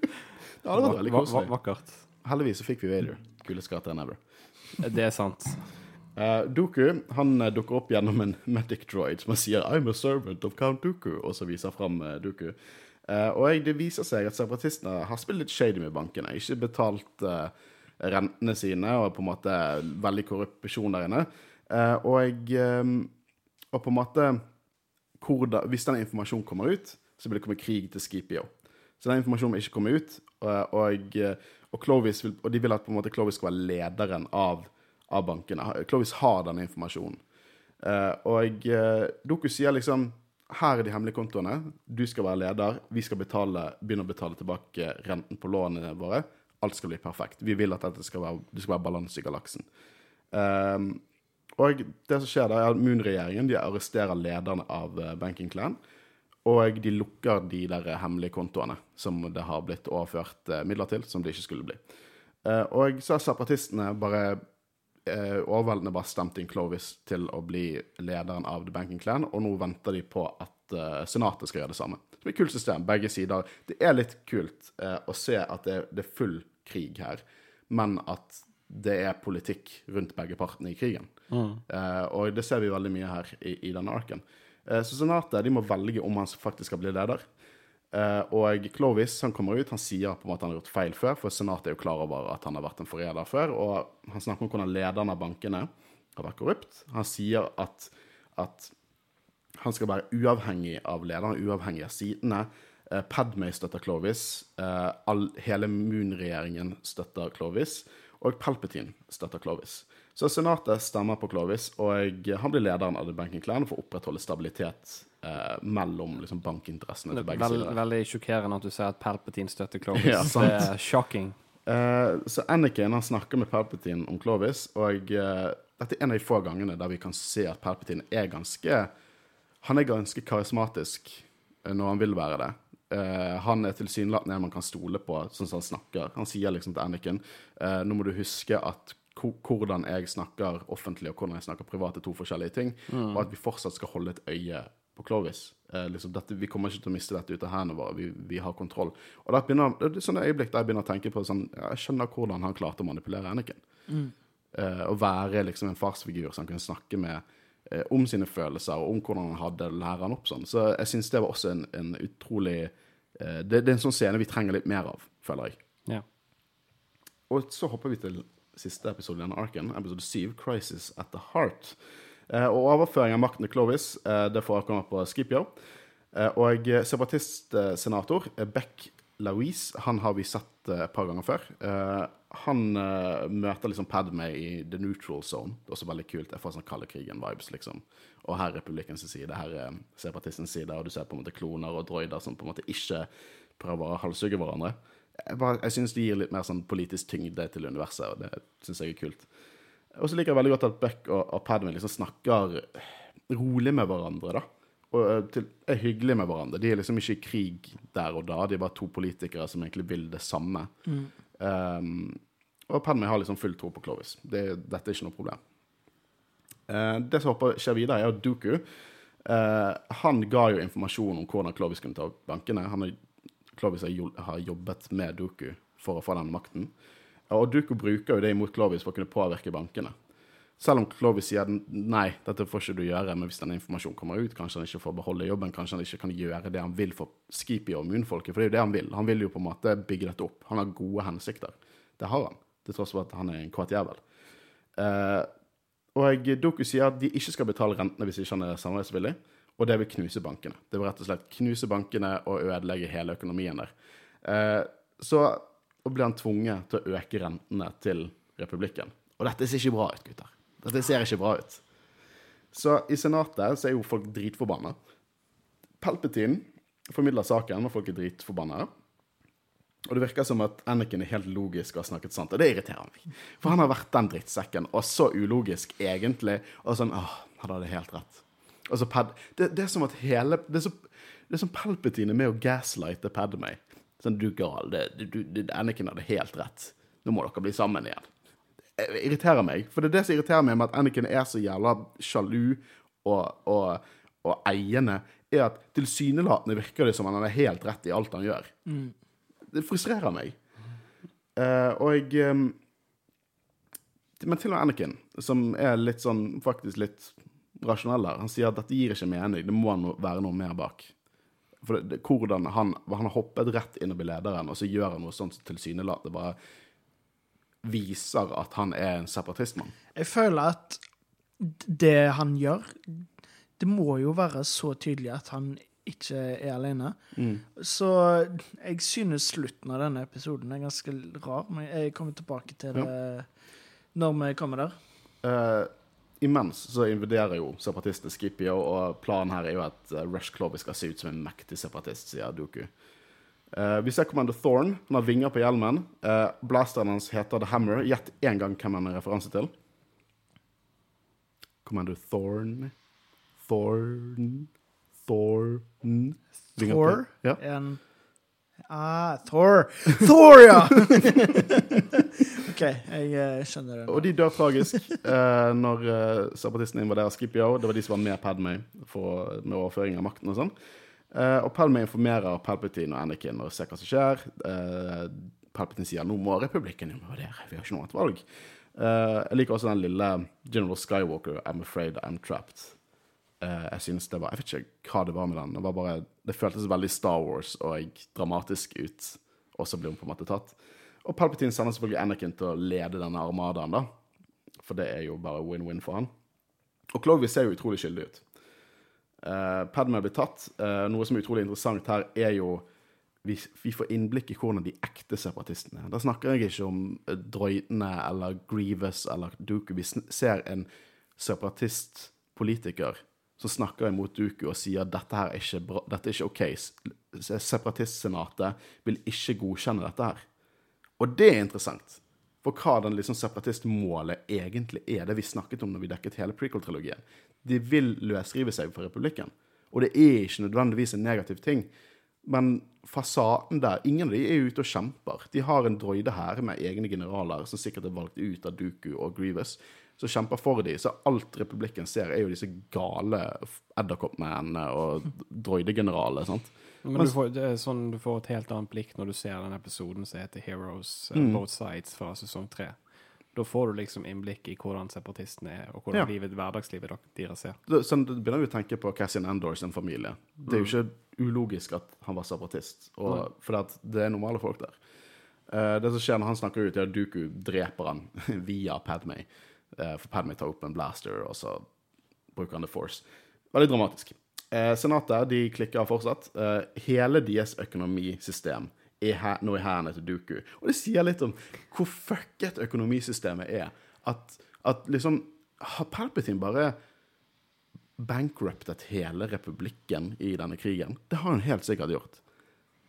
Det hadde vært veldig koselig. Vakkert. Heldigvis så fikk vi Vader. Kuleste karakteren ever. Det er sant. Uh, Doku han eh, dukker opp gjennom en medic droid som sier 'I'm a servant of Count Doku', og så viser fram uh, Doku. Uh, og det viser seg at separatistene har spilt litt shady med bankene. Ikke betalt uh, rentene sine, og på en måte veldig korrupsjon der inne. Eh, og, eh, og på en måte da, Hvis den informasjonen kommer ut, så vil det komme krig til Scipio. Så den informasjonen ikke komme ut, og, og, og, vil, og de vil at på en måte Clovis skal være lederen av, av bankene. Clovis har denne informasjonen. Uh, og uh, Doku sier liksom her er de hemmelige kontoene. Du skal være leder. Vi skal betale, begynne å betale tilbake renten på lånene våre. Alt skal bli perfekt. Vi vil at dette skal være, det skal være balanse i galaksen. Um, og det som skjer da, er at Moon-regjeringen de arresterer lederne av uh, Banking Clan. Og de lukker de der hemmelige kontoene som det har blitt overført eh, midler til, som det ikke skulle bli. Eh, og så har separatistene bare eh, overveldende bare stemt inn Clovis til å bli lederen av The Banking Clan, og nå venter de på at Senatet skal gjøre det samme. Det blir et kult system, begge sider. Det er litt kult å se at det, det er full krig her, men at det er politikk rundt begge partene i krigen. Eh, og det ser vi veldig mye her i, i denne arken. Eh, så Senatet de må velge om han faktisk skal bli leder. Eh, og Clovis han kommer ut, han sier på en måte han har gjort feil før, for Senatet er jo klar over at han har vært en forræder før. Og han snakker om hvordan lederen av bankene har vært korrupt. Han sier at, at han skal være uavhengig av lederen, uavhengig av sidene. Padmay Padme støtter Clovis. Eh, hele Moon-regjeringen støtter Clovis. Og Palpatine støtter Clovis. Så Senatet stemmer på Clovis, og han blir lederen av The Banking Clan for å opprettholde stabilitet eh, mellom liksom, bankinteressene til begge Vel, sider. veldig sjokkerende at du sier at Palpatine støtter Clovis. Ja, det er shocking. Eh, så Anakin han snakker med Palpatine om Clovis, og eh, dette er en av de få gangene der vi kan se at Palpatine er ganske Han er ganske karismatisk eh, når han vil være det. Uh, han er tilsynelatende en man kan stole på, sånn som han snakker. Han sier liksom til Anakin uh, Nå må du huske at hvordan jeg snakker offentlig og hvordan jeg snakker privat, er to forskjellige ting, og at vi fortsatt skal holde et øye på Clovis. Eh, liksom dette, vi kommer ikke til å miste dette ut av hendene våre. Vi, vi har kontroll. Og da begynner, det er sånne øyeblikk der jeg begynner å tenke på sånn, ja, Jeg skjønner hvordan han klarte å manipulere Anakin. Eh, å være liksom en farsfigur som kunne snakke med eh, om sine følelser og om hvordan han hadde lærer han opp sånn. Så jeg syns det var også en, en utrolig eh, det, det er en sånn scene vi trenger litt mer av, føler jeg. Ja. Og så hopper vi til siste episode i denne arken, episode 7, 'Crisis at the Heart'. Eh, og overføring av makten til Clovis, eh, det forekommer på Skipio. Eh, og separatistsenator Beck Louise, han har vi sett et par ganger før. Han møter liksom Padme i The Neutral Zone. Det er også veldig kult. Jeg får sånn kalde krigen-vibes, liksom. Og her er republikkens side, her er separatistens side, og du ser på en måte kloner og droider som på en måte ikke prøver å halshugge hverandre. Jeg, bare- jeg syns det gir litt mer sånn politisk tyngde til universet, og det syns jeg er kult. Og så liker jeg veldig godt at Beck og, og Padme liksom snakker rolig med hverandre, da. Og eh, til, er hyggelige med hverandre. De er liksom ikke i krig der og da, de er bare to politikere som egentlig vil det samme. Um, og Padme har liksom full tro på Clovis. Det, dette er ikke noe problem. Uh, det som håper skjer videre, er at Duku uh, Han ga jo informasjon om hvordan Clovis kunne ta bankene. Han har, Clovis har, jobbet med Duku for å få den makten. Og Duku bruker jo det imot Clovis for å kunne påvirke bankene. Selv om Clovis sier nei, dette får ikke du gjøre, men hvis denne informasjonen kommer ut, kanskje han ikke får beholde jobben, kanskje han ikke kan gjøre det han vil for Skipi og Moonfolket, for det er jo det han vil. Han vil jo på en måte bygge dette opp. Han har gode hensikter. Det har han, til tross for at han er en kåt jævel. Uh, og Doku sier at de ikke skal betale rentene hvis ikke han er samarbeidsvillig, og det vil knuse bankene. Det vil rett og slett knuse bankene og ødelegge hele økonomien der. Eh, så blir han tvunget til å øke rentene til republikken. Og dette ser ikke bra ut, gutter. Dette ser ikke bra ut. Så i Senatet så er jo folk dritforbanna. Palpatine formidler saken, og folk er dritforbanna. Og det virker som at Anakin er helt logisk og har snakket sant, og det irriterer meg. For han har vært den drittsekken, og så ulogisk egentlig, og sånn åh, han hadde helt rett. Og så Pad... Det, det er som at hele Det er, så, det er som Palpatine med å gaslighte Padme. Sånn, du gal, det, du, det, Anakin hadde helt rett. Nå må dere bli sammen igjen. Det irriterer meg. For det er det som irriterer meg med at Anakin er så jævla sjalu og, og, og eiende, er at tilsynelatende virker det som han har helt rett i alt han gjør. Det frustrerer meg. Uh, og um, Men til og med Anakin, som er litt sånn faktisk litt rasjonell her, han sier at dette gir ikke mening, det må no være noe mer bak. For det, det, hvordan han, han har hoppet rett inn og blir lederen, og så gjør han noe sånt tilsynelatende bare viser at han er en separatistmann. Jeg føler at det han gjør, det må jo være så tydelig at han ikke er alene. Mm. Så jeg synes slutten av denne episoden er ganske rar, men jeg kommer tilbake til det når vi kommer der. Uh, imens så invaderer jo separatistene Skipio, og planen her er jo at uh, Rush Clovis skal se ut som en mektig separatist, sier Duku. Uh, vi ser Commander Thorn. Han har vinger på hjelmen. Uh, blasteren hans heter The Hammer. Gjett én gang hvem han er referanse til. Commander Thorn Thorn Thorn Vinger Thor? Ja. En Ah, Thor! Thor, ja! OK, jeg eh, skjønner det. Og de dør tragisk eh, når eh, separatistene invaderer Skipio. Det var de som var med Padmay for, med overføring av makten og sånn. Eh, og Padmay informerer Palpatine og Anakin og ser hva som skjer. Eh, Palpatine sier nå må republikken invadere, vi har ikke noe annet valg. Eh, jeg liker også den lille General Skywalker, I'm afraid I'm trapped. Eh, jeg synes det var, jeg vet ikke hva det var med den. Det, var bare, det føltes veldig Star Wars og dramatisk ut, og så ble hun på en måte tatt. Og Palpatine sender selvfølgelig Anakin til å lede denne armadaen, da. For det er jo bare win-win for han. Og Clovis ser jo utrolig skyldig ut. Uh, Padma blir tatt. Uh, noe som er utrolig interessant her, er jo vi, vi får innblikk i hvordan de ekte separatistene er. Da snakker jeg ikke om uh, droidene eller Grievous eller Duku. Vi ser en separatistpolitiker som snakker imot Duku og sier dette her er ikke, bra, dette er ikke OK. Separatistsenatet vil ikke godkjenne dette her. Og det er interessant. For hva den liksom separatistmålet egentlig er, det vi snakket om når vi dekket hele prequel-trilogien. De vil løsrive seg fra republikken. Og det er ikke nødvendigvis en negativ ting. Men fasaden der Ingen av de er ute og kjemper. De har en droide her med egne generaler som sikkert er valgt ut av Dooku og Grievous, som kjemper for dem. Så alt republikken ser, er jo disse gale edderkoppmennene og droidegeneralene. sant? Men du får, det er sånn, du får et helt annet blikk når du ser den episoden som heter Heroes uh, Mm. Both Sides fra sesong tre. Da får du liksom innblikk i hvordan separatistene er, og hvordan Ja. livet, hverdagslivet dere- deres. Da sånn, da begynner vi å tenke på Cassian Andor sin familie. Det er jo ikke ulogisk at han var separatist, og, for det er normale folk der. Eh, det som skjer når han snakker ut, er at Duku dreper han via Padme. Eh, for Padme tar opp en blaster, og så bruker han The Force. Veldig dramatisk. Eh, senatet de klikker fortsatt. Eh, hele deres økonomisystem er nå i hendene til Duku. Og det sier litt om hvor fucket økonomisystemet er. At, at liksom Har Palpatine bare bankruptet hele republikken i denne krigen? Det har han helt sikkert gjort.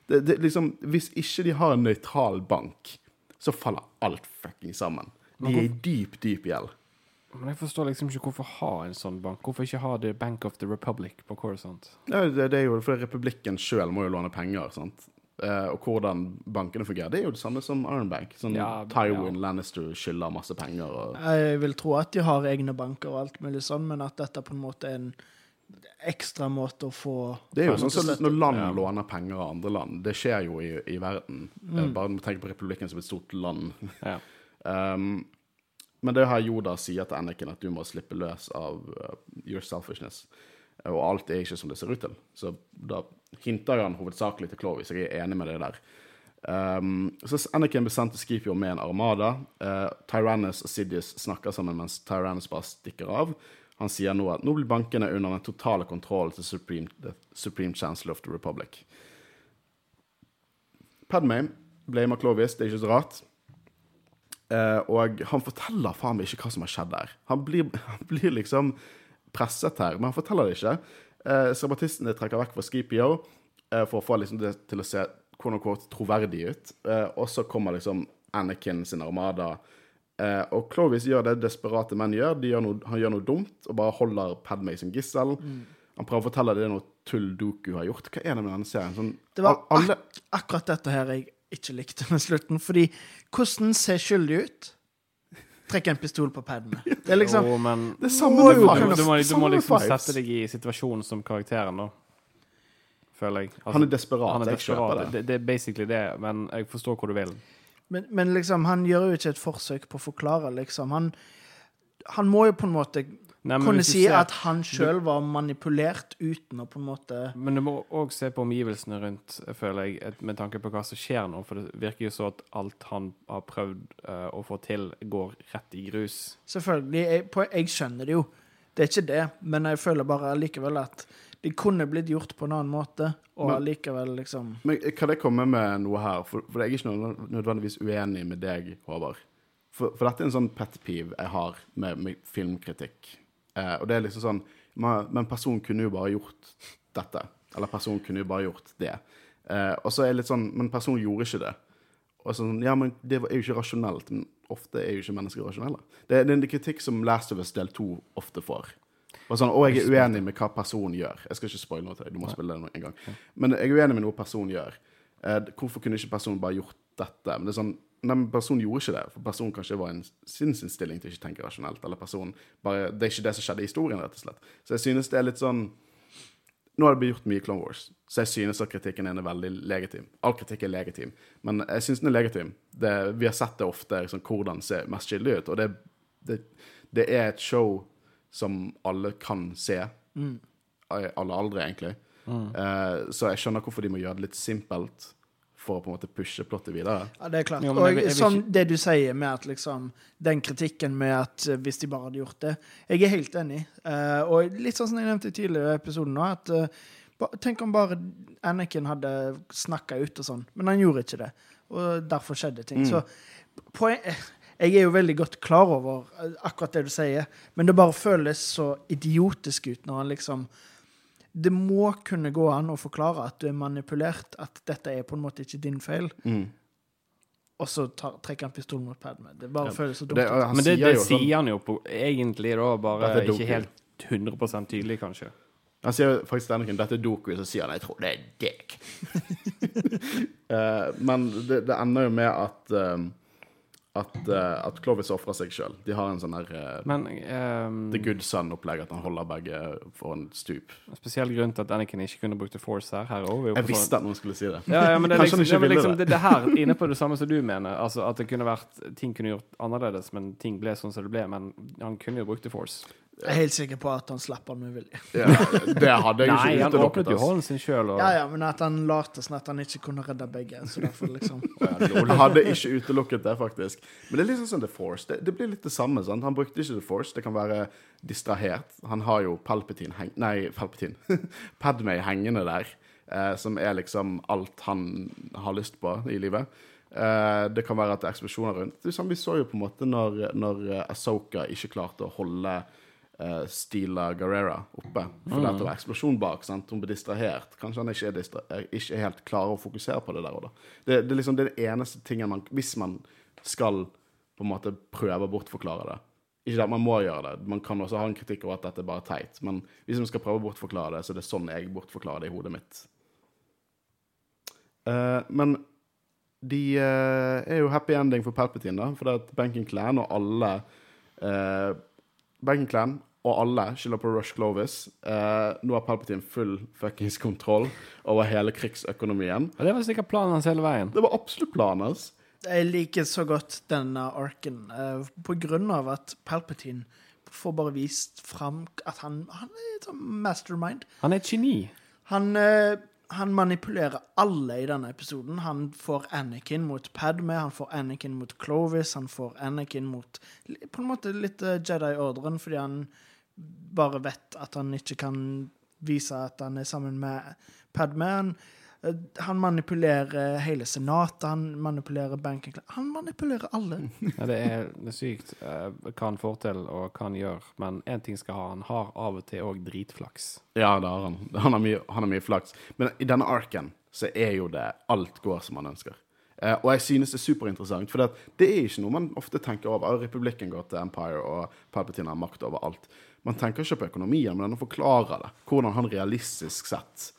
Det, det, liksom, hvis ikke de har en nøytral bank, så faller alt fucking sammen. De er i dyp, dyp gjeld. Men jeg forstår liksom ikke hvorfor ha en sånn bank. Hvorfor ikke ha The Bank of the Republic på Coruscant? Ja, det, det er jo fordi republikken sjøl må jo låne penger. sant? Eh, og hvordan bankene fungerer. Det er jo det samme som Iron Bank. Sånn Ja, Tywin ja. Lannister skylder masse penger. Og, Jeg vil tro at de har egne banker og alt mulig sånn, men at dette på en måte er en ekstra måte å få Det er jo sånn som når land Ja. låner penger av andre land. Det skjer jo i, i verden. Mm. Bare tenk på republikken som et stort land. Ja. Um, men det her Yoda sier til Anakin at du må slippe løs av uh, your selfishness. Eh, Og alt er ikke som det ser ut til. Så da hinter han hovedsakelig til Clovis, jeg er enig med det der. Um, så Anakin blir sendt til Scipio med en armada. Uh, Tyrannus og Sidious snakker sammen mens Tyrannus bare stikker av. Han sier nå at nå blir bankene under den totale kontrollen til Supreme, the Supreme Chancellor of the Republic. Padmay blamer Clovis, det er ikke så rart. Eh, og han forteller faen meg ikke hva som har skjedd der. Han blir, han blir liksom presset her, men han forteller det ikke. Eh, Sabatistene trekker vekk fra Skipio eh, for å få liksom det til å se quote unquote, troverdig ut. Eh, og så kommer liksom Anakin sin armada. Eh, og Clovis gjør det desperate menn gjør. De gjør noe, han gjør noe dumt og bare holder Padmay som gissel. Han prøver å fortelle det er noe tull Doku har gjort. Hva er det med denne serien? Sånn, Det var alle, ak akkurat dette her jeg ikke likte med slutten. Fordi hvordan ser skyldig ut? Trekk en pistol på padene. Det er liksom Jo, men det er samme du, du, du, må, du må liksom sette deg i situasjonen som karakteren, da. Føler jeg. Altså, Han er desperat. han er desperat. det. Det, det er basically det, men jeg forstår hvor du vil. men, men liksom, han gjør jo ikke et forsøk på å forklare, liksom. Han, han må jo på en måte Nei, kunne si ser- at han sjøl var manipulert uten å på en måte Men du må òg se på omgivelsene rundt, føler jeg, med tanke på hva som skjer nå. For det virker jo så at alt han har prøvd uh, å få til, går rett i grus. Selvfølgelig. Jeg, på, jeg skjønner det jo. Det er ikke det. Men jeg føler bare likevel at det kunne blitt gjort på en annen måte, og Men- allikevel liksom Men kan jeg komme med noe her? For, for jeg er ikke nødvendigvis uenig med deg, Håvard. For, for dette er en sånn pet peeve jeg har med, med filmkritikk. Eh, og det er liksom sånn man, Men personen kunne jo bare gjort dette. Eller personen kunne jo bare gjort det. Eh, og så er det litt sånn Men personen gjorde ikke det. Og sånn, ja, men Det er jo ikke rasjonelt. Men ofte er jo ikke mennesker rasjonelle. Det, det er en kritikk som Last of Us del 2 ofte får. Og, sånn, og jeg er uenig med hva personen gjør. Jeg skal ikke spoile noe til deg. Du må spille det en gang. Men jeg er uenig med noe personen gjør. Eh, hvorfor kunne ikke personen bare gjort dette? Men det er sånn, men Personen gjorde ikke det, for personen kanskje var en sinnsinnstilling til å ikke tenke rasjonelt. Eller personen bare, Det er ikke det som skjedde i historien, rett og slett. Så jeg synes det er litt sånn Nå har det blitt gjort mye Clone Wars, så jeg synes at kritikken er veldig legitim. All kritikk er legitim, men jeg synes den er legitim. Det, vi har sett det ofte, liksom, hvordan ser mest skyldig ut. Og det, det, det er et show som alle kan se. Mm. alle aldre, egentlig. Eh, så jeg skjønner hvorfor de må gjøre det litt simpelt for å på en måte pushe plottet videre. Ja, det er klart. Jo, og jeg jeg vil som det du sier med at liksom Den kritikken med at eh, hvis de bare hadde gjort det Jeg er helt enig. Uh, og litt sånn som jeg nevnte i tidligere episoden nå, at uh, Tenk om bare Anakin hadde snakka ut og sånn, men han gjorde ikke det. Og derfor skjedde ting. Mm. Så poeng, eh, jeg er jo veldig godt klar over akkurat det du sier, men det bare føles så idiotisk ut når han liksom det må kunne gå an å forklare at du er manipulert, at dette er på en måte ikke din feil. Mm. Og så tar, trekker han pistolen mot Padme. Det bare Ja. føles så dumt. Det, han Men det, sier det jo sånn sier han jo på, egentlig da, bare ikke Doku. helt 100 tydelig, kanskje. Han sier faktisk til Anakin dette er Doku, så sier han jeg tror det er deg. uh, men det, det ender jo med at um, at, uh, at Clovis ofrer seg sjøl. De har en sånn her uh, Men um, The Good Son-opplegg, at han holder begge for en stup. spesiell grunn til at Anakin ikke kunne brukt The Force her. her er også Jeg visste sånn- at noen skulle si det. ja, ja, men det er liksom, ville liksom det. det. Det her inne på det samme som du mener. Altså At det kunne vært ting kunne gjort annerledes, men ting ble sånn som det ble. Men han kunne jo brukt The Force. Jeg er helt sikker på at han slapp han med vilje. Ja, det hadde jeg Nei, han åpnet jo hånden sin sjøl. Og... Ja, ja, men at han lot som at han ikke kunne redde begge. Så derfor liksom Jeg hadde ikke utelukket det, faktisk. Men det er liksom sånn The Force. Det, det blir litt det samme. sant? Han brukte ikke The Force. Det kan være distrahert. Han har jo Palpatine heng... Nei, Palpatine. Padmay hengende der. Eh, som er liksom alt han har lyst på i livet. Eh, det kan være at det er eksplosjoner rundt. Det er sånn Vi så jo på en måte når, når Asoka Ahsoka ikke klarte å holde uh, Stila Guerrera oppe. For mm. det var eksplosjon bak. sant? Hun ble distrahert. Kanskje han ikke er, ikke er helt klarer å fokusere på det der og da. Det, det er liksom det er det eneste tingen man Hvis man skal på en måte prøve å bortforklare det. Ikke at man må gjøre det. Man kan også ha en kritikk over at dette er bare teit. Men hvis man skal prøve å bortforklare det, så er det sånn jeg bortforklarer det i hodet mitt. Uh, men de uh, er jo happy ending for Palpatine, da. For det at Benken Clan og alle uh, Banking Clan, og alle skylder på Rush Clovis. Eh, nå har Palpatine full fuckings kontroll over hele krigsøkonomien. Og det var sikkert planen hans hele veien. Det var absolutt planen hans. Jeg liker så godt denne arken eh, på grunn av at Palpatine får bare vist fram at han, han er et sånn mastermind. Han er et geni. Han, eh, han manipulerer alle i denne episoden. Han får Anakin mot Padme, han får Anakin mot Clovis, han får Anakin mot På en måte litt eh, Jedi-ordren, fordi han bare vet at han ikke kan vise at han er sammen med Padme. Han, han manipulerer hele senatet, han manipulerer banken Han manipulerer alle. Ja, det, er, det er sykt eh, hva han får til og hva han gjør. Men én ting skal ha, han har av og til òg dritflaks. Ja, det har han. Han har mye, han har mye flaks. Men i denne arken så er jo det alt går som han ønsker. Eh, og jeg synes det er superinteressant, for det, det er ikke noe man ofte tenker over. Republikken går til Empire, og Palpatine har makt over alt. Man tenker ikke på økonomien, men han forklarer det. Hvordan han realistisk sett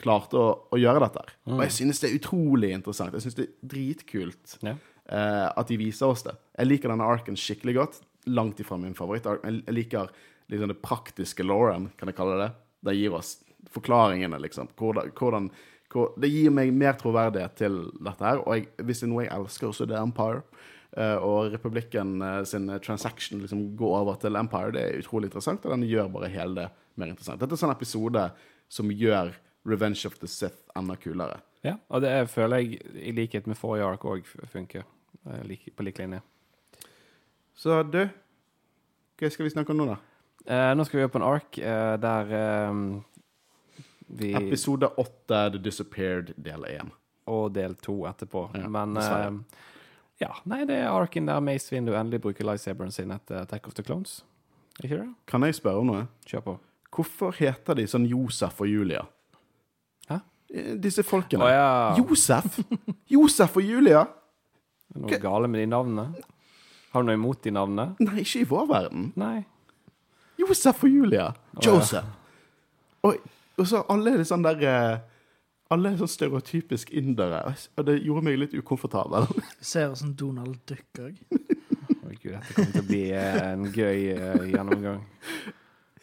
klarte å, å gjøre dette. her. Og jeg synes det er utrolig interessant. Jeg synes det er dritkult Ja. eh, at de viser oss det. Jeg liker denne arken skikkelig godt. Langt ifra min favoritt. Jeg jeg liker liksom det praktiske Lauren, kan jeg kalle det. Det gir oss forklaringene, liksom. Hvordan, hvordan hvor, Det gir meg mer troverdighet til dette her. Og jeg, hvis det er noe jeg elsker, så er det Empire. Eh, og Republikken eh, sin transaction liksom går over til Empire. Det er utrolig interessant, og den gjør bare hele det mer interessant. Dette er en sånn episode som gjør Revenge of the Sith enda kulere. Ja, og det er, føler jeg, i likhet med forrige ark, òg funker eh, på lik linje. Så du, hva skal vi snakke om nå, da? Eh, nå skal vi opp på en ark eh, der eh, vi Episode 8, The Disappeared, del 1. Og del to etterpå. Ja, Men eh, ja, nei, det er arken der Mace Windu endelig bruker lightsaberen sin etter Attack of the Clones. Ikke det? Kan jeg spørre om noe? Kjør på. Hvorfor heter de sånn Josef og Julia? Eh, Disse folkene. Å ja. Josef? Josef og Julia? Er det noe gale med de navnene? Har du noe imot de navnene? Nei, ikke i vår verden. Nei. Josef og Julia. ja. Joseph. Og, og så alle er det sånn der eh, Alle er sånn stereotypisk indere. Og det gjorde meg litt ukomfortabel. Ser ut som Donald Duck òg. Å gud, dette kommer til å bli eh, en gøy eh, gjennomgang.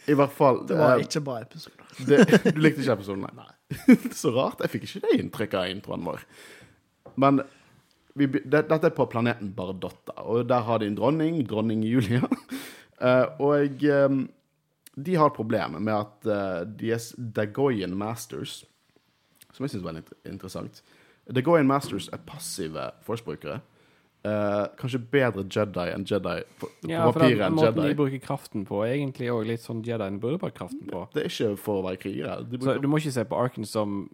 I hvert fall Det var eh, ikke bra episode. det, Du likte ikke episoden, nei? Så rart. Jeg fikk ikke det inntrykket av introen vår. Men vi, be- det, dette er på planeten Bardotta, og der har de en dronning, dronning Julia. Eh, og eh, de har et problem med at uh, deres Dagoyan Masters, som jeg syns er veldig interessant Dagoyan Masters er passive force-brukere. Eh, kanskje bedre Jedi enn Jedi på, på Ja, for Jedi. Ja, for måten de bruker kraften på, er egentlig òg litt sånn Jedien burde bruke kraften på. Det er ikke for å være krigere. Så du må ikke se på arken som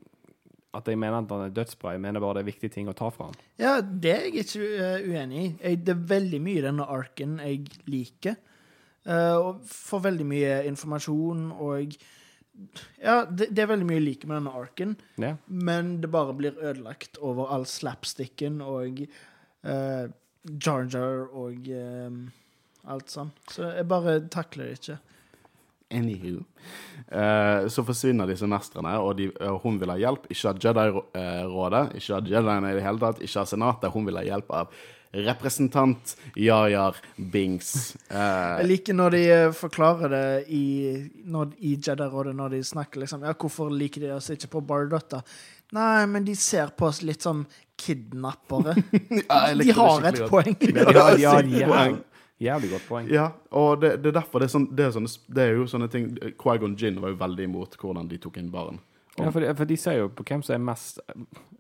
at jeg mener at han er dødsbra. Jeg mener bare det er viktige ting å ta fra han. Ja, det er jeg ikke eh, uenig i. Jeg, det er veldig mye i denne arken jeg liker. Uh, og får veldig mye informasjon og Ja, det, det er veldig mye jeg liker med denne arken, Ja. men det bare blir ødelagt over all slapsticken og uh, Jar Jar og um, alt sånn. Så jeg bare takler det ikke. Anywho. Uh, så forsvinner disse mestrene, og de, og hun vil ha hjelp. Ikke av Jedi-rådet, ikke av Jediene i det hele tatt, ikke av Senatet. Hun vil ha hjelp av representant Jajar Bings. Uh, Jeg liker når de forklarer det i, når, i Jedi-rådet, når de snakker liksom Ja, hvorfor liker de oss ikke på Bardotta? Nei, men de ser på oss litt som kidnappere. ja, de har et godt. poeng. Ja, de har, de har jævlig, poeng. jævlig godt poeng. Ja, og det, det er derfor det er, sånn, det, er sånne, det er jo sånne ting Quaigon Gin var jo veldig imot hvordan de tok inn barn. Ja, for, de, for de ser jo på hvem som er mest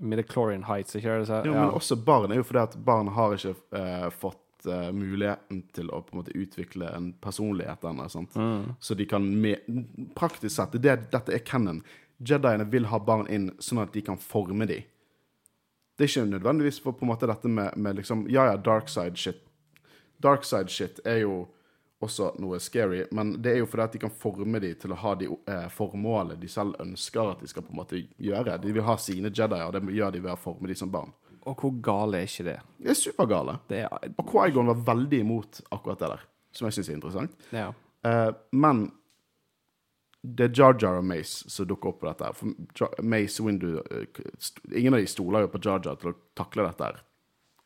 Midichlorian Heights, ikke det? Så, Jo. Men også barn er jo fordi at barn har ikke uh, fått uh, muligheten til å på en måte utvikle en personlighet ennå. sant? Så de kan med, Praktisk sett, det, dette er canon. Jediene vil ha barn inn sånn at de kan forme dem. Det er ikke nødvendigvis for på en måte dette med, med liksom Ja, ja, dark side shit. Dark side shit er jo også noe scary, men det er jo fordi at de kan forme dem til å ha de eh, formålet de selv ønsker at de skal på en måte gjøre. De vil ha sine Jedier, og det gjør de ved å forme dem som barn. Og hvor gale er ikke det? Det er supergale. Det er Og Quaigon var veldig imot akkurat det der, som jeg syns er interessant. Ja. Eh, men det er Jar Jar og Mace som dukker opp på dette. For Mace Windu eh, Ingen av de stoler jo på Jar Jar til å takle dette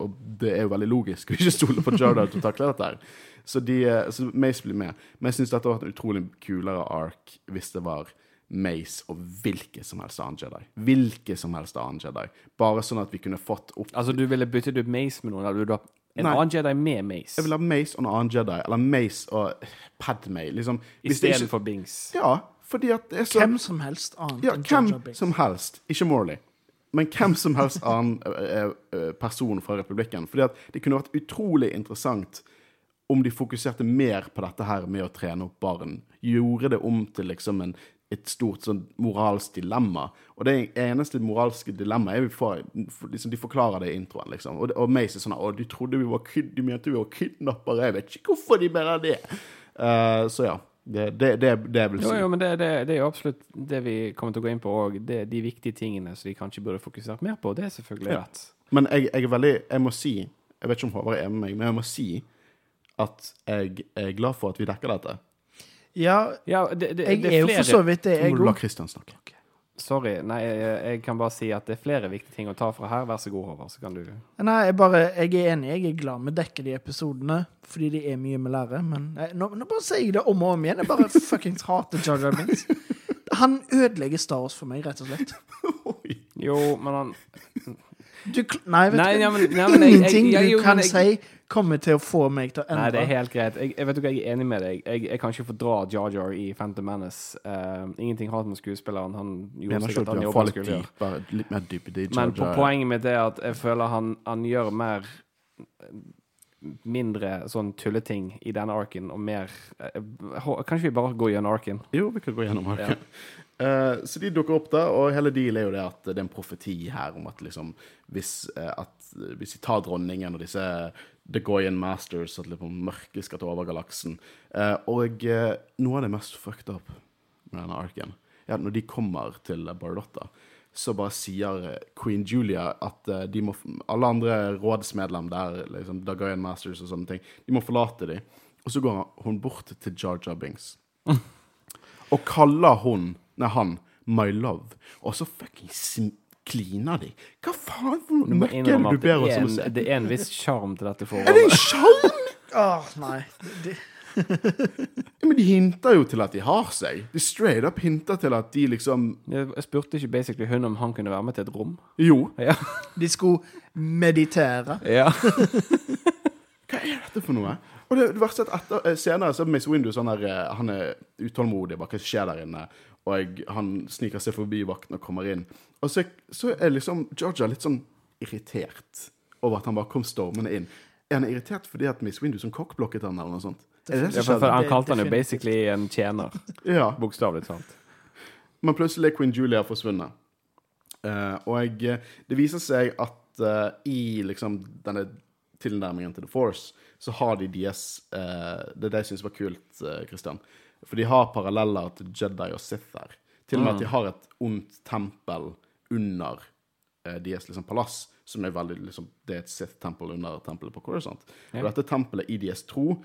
og det er jo veldig logisk å ikke stole på Jar Jar til å takle dette. Så, de, eh, så Mace blir med. Men jeg syns dette var en utrolig kulere ark hvis det var Mace og hvilken som helst annen Jedi. Hvilken som helst annen Jedi. Bare sånn at vi kunne fått opp Altså, du ville byttet ut Mace med noen? Eller du ha en Nei. annen Jedi med Mace? Jeg vil ha Mace og en annen Jedi. Eller Mace og Padme. Liksom. Istedenfor Bings. Ja, fordi at det er så Hvem som helst annet Ja, enn Jar Jar hvem som helst. Ikke Morley. Men hvem som helst annen eh, eh, person fra republikken. Fordi at det kunne vært utrolig interessant om de fokuserte mer på dette her med å trene opp barn. Gjorde det om til liksom en, et stort sånn moralsk dilemma. Og det eneste moralske dilemmaet vi får, for- liksom, De forklarer det i introen, liksom. Og, og Mace er sånn Å, de trodde vi var kid, de mente vi var kidnappere. Jeg vet ikke hvorfor de mener det. Uh, så ja. Det, det, det, det vil si. Jo, jo, men det, det, det er jo absolutt det vi kommer til å gå inn på òg. De viktige tingene som de kanskje burde fokusert mer på. Det er selvfølgelig Ja. rett. Men jeg, jeg er veldig Jeg må si Jeg vet ikke om Håvard er med meg, men jeg må si at jeg er glad for at vi dekker dette. Ja, Ja, det, det, jeg det er jo for så vidt det, jeg må du la Kristian Christian snakke. Sorry. Nei, jeg, jeg kan bare si at det er flere viktige ting å ta fra her. Vær så god, Håvard, så kan du Nei, jeg, bare, jeg er enig. Jeg er glad vi dekker de episodene, fordi de er mye vi lærer. Men nei, nå, nå bare sier jeg det om og om igjen. Jeg bare fuckings hater Jar Jar Binks. Han ødelegger Star Wars for meg, rett og slett. Jo, men han Du, nei, vet Nei, du ja, men, nei, men jeg, jeg, Ingenting jeg, du kan jeg, si, kommer til å få meg til å Nei, det er helt greit. Jeg, jeg vet ikke, jeg er enig med deg. Jeg, jeg kan ikke fordra Jar Jar i Phantom Menace. Uh, ingenting hat med skuespilleren. Han gjorde Mener sikkert at han jobber skulle gjøre. litt mer dypere i Men på poenget mitt er at jeg føler han, han gjør mer mindre sånn tulleting i denne arken, og mer eh, hå- Kanskje vi bare går gjennom arken? Jo, vi kan gå gjennom arken. Eh, så de dukker opp da, og hele deal er jo det at det er en profeti her om at liksom hvis, uh, at hvis de tar dronningen og disse The Goyan Masters, at liksom mørket skal ta over galaksen uh, Og noe av det mest fucked up med denne arken, er at når de kommer til Bardotta, så bare sier Queen Julia at de må, alle andre rådsmedlem der, liksom The Goyan Masters og sånne ting, de må forlate dem. Og så går hun bort til Jar Jar Binks og kaller hun, nei, han, my love. Og så fucking kliner de. Hva faen for noe møkk er det du ber oss om å se? det er en viss sjarm til dette forholdet. Er det en sjarm? Åh, nei. De... Men de hinter jo til at de har seg. De straight up hinter til at de liksom Jeg spurte ikke basically hun om han kunne være med til et rom. Jo. Ja. de skulle meditere. ja. Hva er dette for noe? Og det, det verste er at etter, eh, senere så er Miss Windu sånn der eh, Han er utålmodig. Bare hva skjer der inne? Og jeg, han sniker seg forbi vakten og kommer inn. Og så, så er liksom Georgia litt sånn irritert over at han bare kom stormende inn. Er han irritert fordi at Miss Windu som kokkblokket han, eller noe sånt? Er det det Ja, som for, for han kalte han jo basically en tjener, Ja. bokstavelig talt. Men plutselig er Queen Julia forsvunnet. Uh, og jeg, det viser seg at uh, i liksom denne tilnærmingen til The Force, så har de deres uh, Det er det jeg syns var kult, eh, Christian. For de har paralleller til Jedi og Sith her. Til og med at de har et ondt tempel under eh, deres liksom, palass, som er veldig liksom, Det er et Sith-tempel under tempelet på Coruscant. Og dette tempelet i deres tro,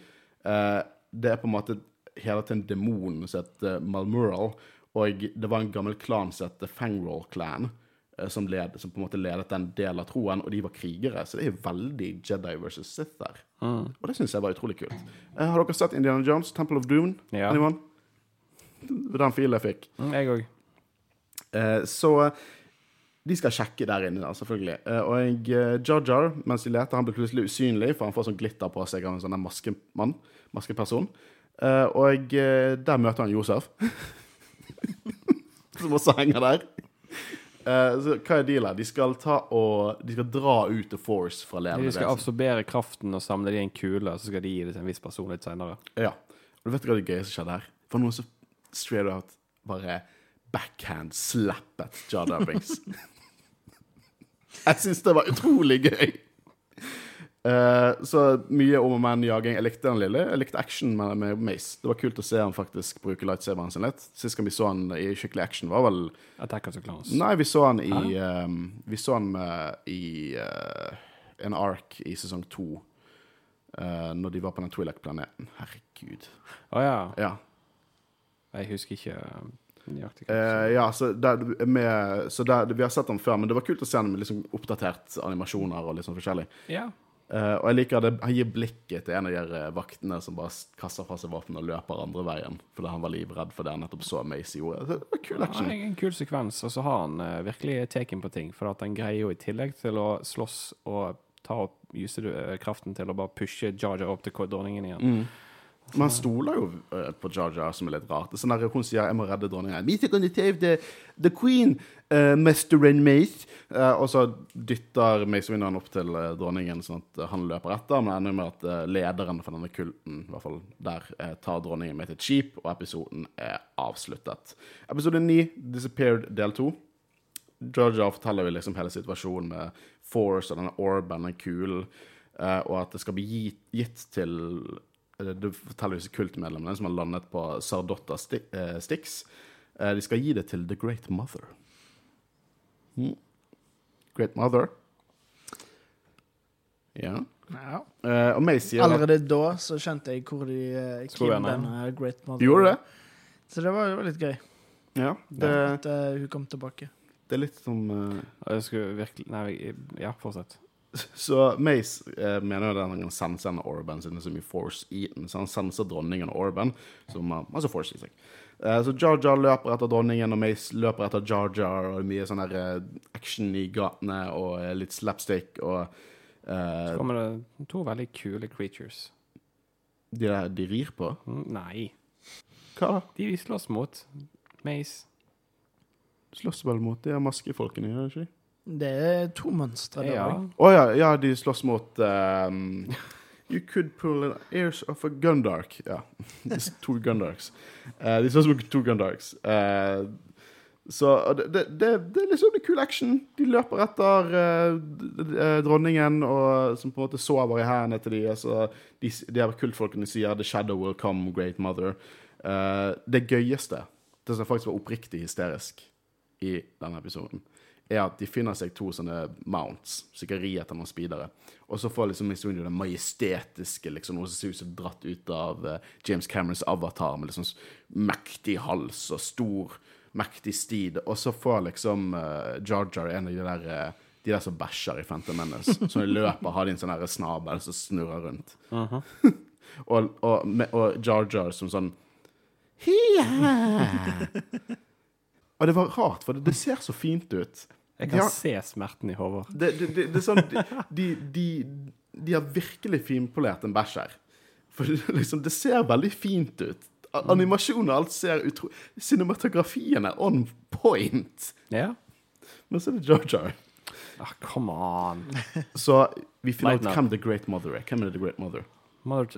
eh, det er på en måte hele tiden demonen som heter Malmural. Og det var en gammel klan som het Fangroll Clan, som, led, som på en måte ledet den delen av troen, og de var krigere. Så det er veldig Jedi versus Sith der. Og det syns jeg var utrolig kult. Uh, har dere sett Indiana Jones, Temple of Doom? Ja. Anyone? Den filen jeg fikk. Mm, Jeg òg. Uh, så de skal sjekke der inne, da, selvfølgelig. Eh, og jeg, eh, Jar Jar, mens de leter, han blir plutselig usynlig, for han får sånn glitter på seg av en sånn maskemann. Maskeperson. Eh, og eh, der møter han Josef. Som også henger der. Eh, så hva er dealen? De skal ta og De skal dra ut The Force fra levende De skal vesen. absorbere kraften og samle det i en kule, og så skal de gi det til en viss person litt seinere. Ja. Og du vet hva det gøye som skjedde her? For noen som straight out bare backhand slappet Jar Jar Binks. jeg syns det var utrolig gøy. Eh, så mye om og men jaging. Jeg likte den lille. Jeg likte action med, med Mace. Det var kult å se han faktisk bruke lightsaberen sin litt. Sist gang vi så han i skikkelig action, var vel Attack of the Clowns. Nei, vi så han i ehm, Vi så han med, i uh, en ark i sesong to. eh, når de var på den Twi'lek-planeten. Herregud. Å ja. Ja. Jeg husker ikke Nøyaktig. Eh, ja, så, der, med, så der, vi har sett den før, men det var kult å se den med liksom oppdatert animasjoner og litt sånn forskjellig. Ja. Eh, og jeg liker det, han gir blikket til en av de eh, vaktene som bare kaster fra seg våpen og løper andre veien fordi han var livredd for det han nettopp så Macy gjorde. Det var kul Ja, action. en kul sekvens, og så har han uh, virkelig taken på ting. For at han greier jo i tillegg til å slåss og ta opp use eh, kraften til å bare pushe Jar opp til dronningen igjen. Mm. Men han stoler jo eh, på Jar, som er litt rart. Sånn der Hun sier 'jeg må redde dronningen'. Meet gonna save the, the queen, uh, Mr. and Mace. Uh, og så dytter Mace Windu han opp til uh, dronningen, sånn at eh, han løper etter. Men det ender med at uh, lederen for denne kulten, i hvert fall der, eh, tar dronningen med til et skip, og episoden er avsluttet. Episode 9, 'Disappeared', del 2. Jar Jar forteller vi liksom hele situasjonen med Force og denne orben, den kulen, eh, og at det skal bli gitt, gitt til eh, Det forteller disse kultmedlemmene som har landet på Sardotta Sti eh, Stix. Eh, de skal gi det til The Great Mother. Mm. Great Mother. Ja. Ja. Eh, og Macy at Allerede da så skjønte jeg hvor de uh, Kim denne Great Mother gjorde det? Så det var jo litt gøy Ja. Det, at uh, hun kom tilbake. det er litt som uh, jeg skulle virkelig Nei, jeg- ja, fortsett. Så Mace eh, mener jo at han kan sense en Orban siden det er så mye Force i den. Så han senser dronningen og Orban, som har masse Force i seg. Eh, så Jar Jar løper etter dronningen, og Mace løper etter Jar Jar. Og mye sånn her eh, action i gatene og eh, litt slapstick og eh, Så kommer det to veldig kule creatures. de der de rir på. Mm, Nei. Hva da? De vi slåss mot. Mace. Slåss vel mot de her maskefolkene, gjør de ikke? Det er to mønstre der Ja. Oh, ja, ja, de slåss mot um, You could pull an ears of a Gundark. Ja. To Gundarks. Uh, de slåss mot to Gundarks. Uh, så det, det, det, er liksom det kule action. De løper etter eh, eh, dronningen, og, som på en måte sover i hendene til dem. altså, de. De her kultfolkene sier 'The shadow will come, great mother'. Eh, det gøyeste, det som faktisk var oppriktig hysterisk i denne episoden, er at de finner seg to sånne mounts, sikkert ri etter noen speedere. Og så får liksom Windu den majestetiske, liksom, noe som ser ut som dratt ut av uh, James Camerons avatar, med liksom mektig hals og stor, mektig stid. Og så får liksom uh, Jar Jar en av de der uh, de der som bæsjer i Phantom Menace. Som i løpet har de en sånn snabel som snurrer rundt. og, og, med- og Jar Jar som sånn Hia! Og det var rart, for det, det ser så fint ut. Jeg kan ja, se smerten i hodet. det, det, det, det er sånn De, de, de har virkelig finpolert en bæsj her. For liksom, det ser veldig fint ut. Animasjonen og alt ser utro... Cinematografien er on point. Ja? Men så er det Jar. Ah, come on. Så vi finner ut hvem The Great Mother er. Hvem er The Great Mother? Mother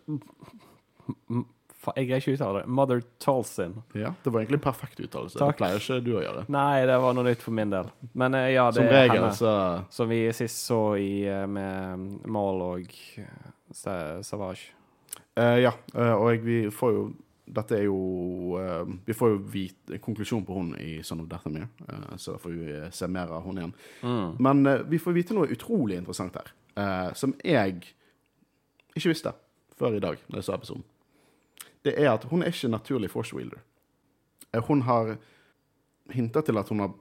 Jeg greier ikke å uttale det. Mother Tolson. Ja, Det var egentlig en perfekt uttalelse. Takk. Det pleier ikke du å gjøre. Nei, det var noe nytt for min del. Men eh, ja, det Som er regel, henne. så Som vi sist så i, eh, med Mal og eh, Savage. Uh, ja, uh, og vi får jo Dette er jo uh, Vi får jo vite konklusjon på hun i Son of Dathomir, uh, så da får vi se mer av hun igjen. Men eh, vi får vite noe utrolig interessant her, som jeg ikke visste før i dag, da jeg så episoden. Det er at hun er ikke naturlig force wielder. Eh, hun har hinta til at hun har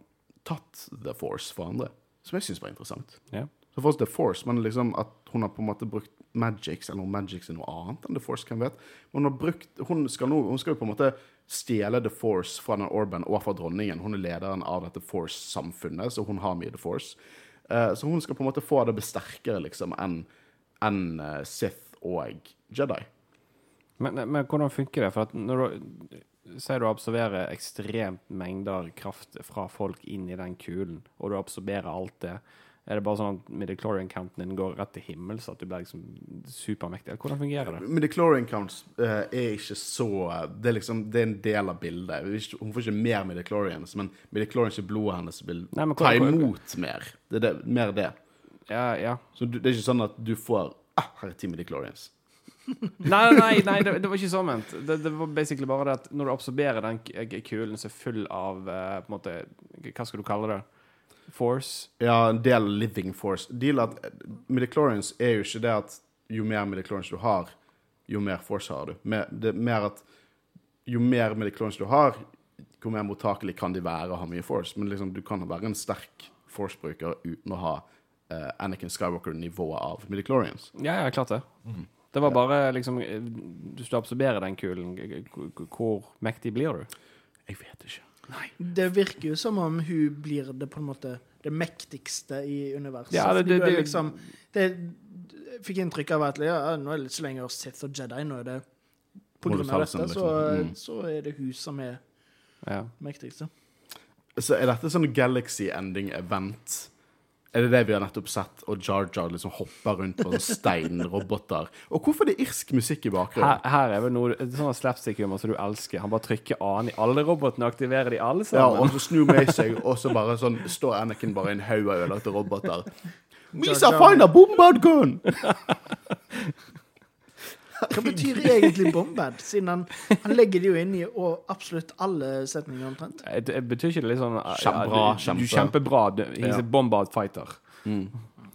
tatt The Force for andre, som jeg syns var interessant. Yeah. Så fortsatt The Force, men liksom at hun har på en måte brukt Magics, eller Magics er noe annet enn The Force, hvem vet. Hun, har brukt, hun, skal nå, hun skal jo på en måte stjele The Force fra den Orban og fra dronningen. Hun er lederen av dette Force-samfunnet, så hun har mye The Force. Eh, så hun skal på en måte få det besterkere liksom enn en, eh, Sith og Jedi. Men, men hvordan funker det? For at når du Sier du absorberer ekstremt mengder kraft fra folk inn i den kulen, og du absorberer alt det. Er det bare sånn at midichlorian-counten din går rett til himmels, at du blir liksom supermektig? Hvordan fungerer det? Midichlorian counts uh, er ikke så Det er liksom, det er en del av bildet. Ikke- Hun får ikke mer midichlorians, men midichlorians i blodet hennes vil Nei, ta imot mer. Det er det, mer det. Ja, ja. Så du, det er ikke sånn at du får ah, her er ti midichlorians. Nei, nei, nei det, det var ikke så ment. Det, det var basically bare det at når du absorberer den k- kulen som er full av uh, på en måte, Hva skal du kalle det? Force? Ja, en del living force. Deal at midichlorians er jo ikke det at jo mer midichlorians du har, jo mer force har du. Mer, det er mer at jo mer midichlorians du har, hvor mer mottakelig kan de være å ha mye force. Men liksom, du kan være en sterk force-bruker uten å ha uh, Anakin Skywalker-nivået av midichlorians. Ja, ja, klart det. Mhm. Det var bare liksom eh, Hvis du absorberer den kulen, hvor mektig blir du? Jeg vet ikke. Nei. Det virker jo som om hun blir det på en måte det mektigste i universet. Ja, det- det- det- liksom det, Jeg fikk inntrykk av at ja, nå er det ikke lenger Sith og Jedi. Nå er det På grunn av dette, så, liksom. Mm. så er det hun som er Ja. mektigste. Så er dette sånn Galaxy Ending Event? Er det det vi har nettopp sett? Og Jar Jar liksom hopper rundt på steinroboter. Og hvorfor er det irsk musikk i bakgrunnen? her er vel noe sånn slapstick-humor som du elsker. Han bare trykker an i alle robotene og aktiverer de alle sammen. Ja, og så snur seg, og så bare sånn står Anakin bare i en haug av ødelagte roboter. Misa find a bombard gun! Hva betyr egentlig bombad? Siden han, han legger det jo inn i og absolutt alle setninger omtrent. Det det betyr ikke det litt sånn ja, Kjempebra, du, du, kjempe. kjempebra. Du, he's Ja. a bombad fighter.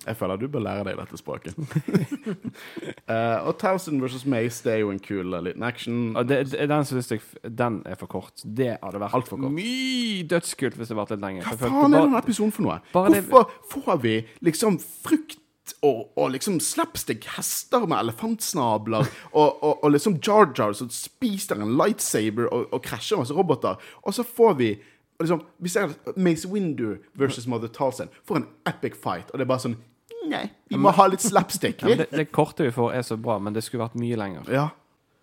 Jeg føler du bør lære deg dette språket. uh, og Towson versus Mace, det er jo en kul cool, liten action. Og det, det, den synes jeg Den er for kort. Det hadde vært Alt for kort. mye dødskult hvis det hadde vært litt lenger. Hva faen er denne episoden for noe? bare det- Hvorfor får vi liksom frukt og, og liksom slapstick hester med elefantsnabler og, og, og liksom Jar Jar som spiser en lightsaber og, og krasjer masse roboter, og så får vi liksom, Vi ser Mace Windu versus Mother Talson får en epic fight, og det er bare sånn Nei, vi må ha litt slapstick. Ja, det, det korte vi får, er så bra, men det skulle vært mye lenger. Ja.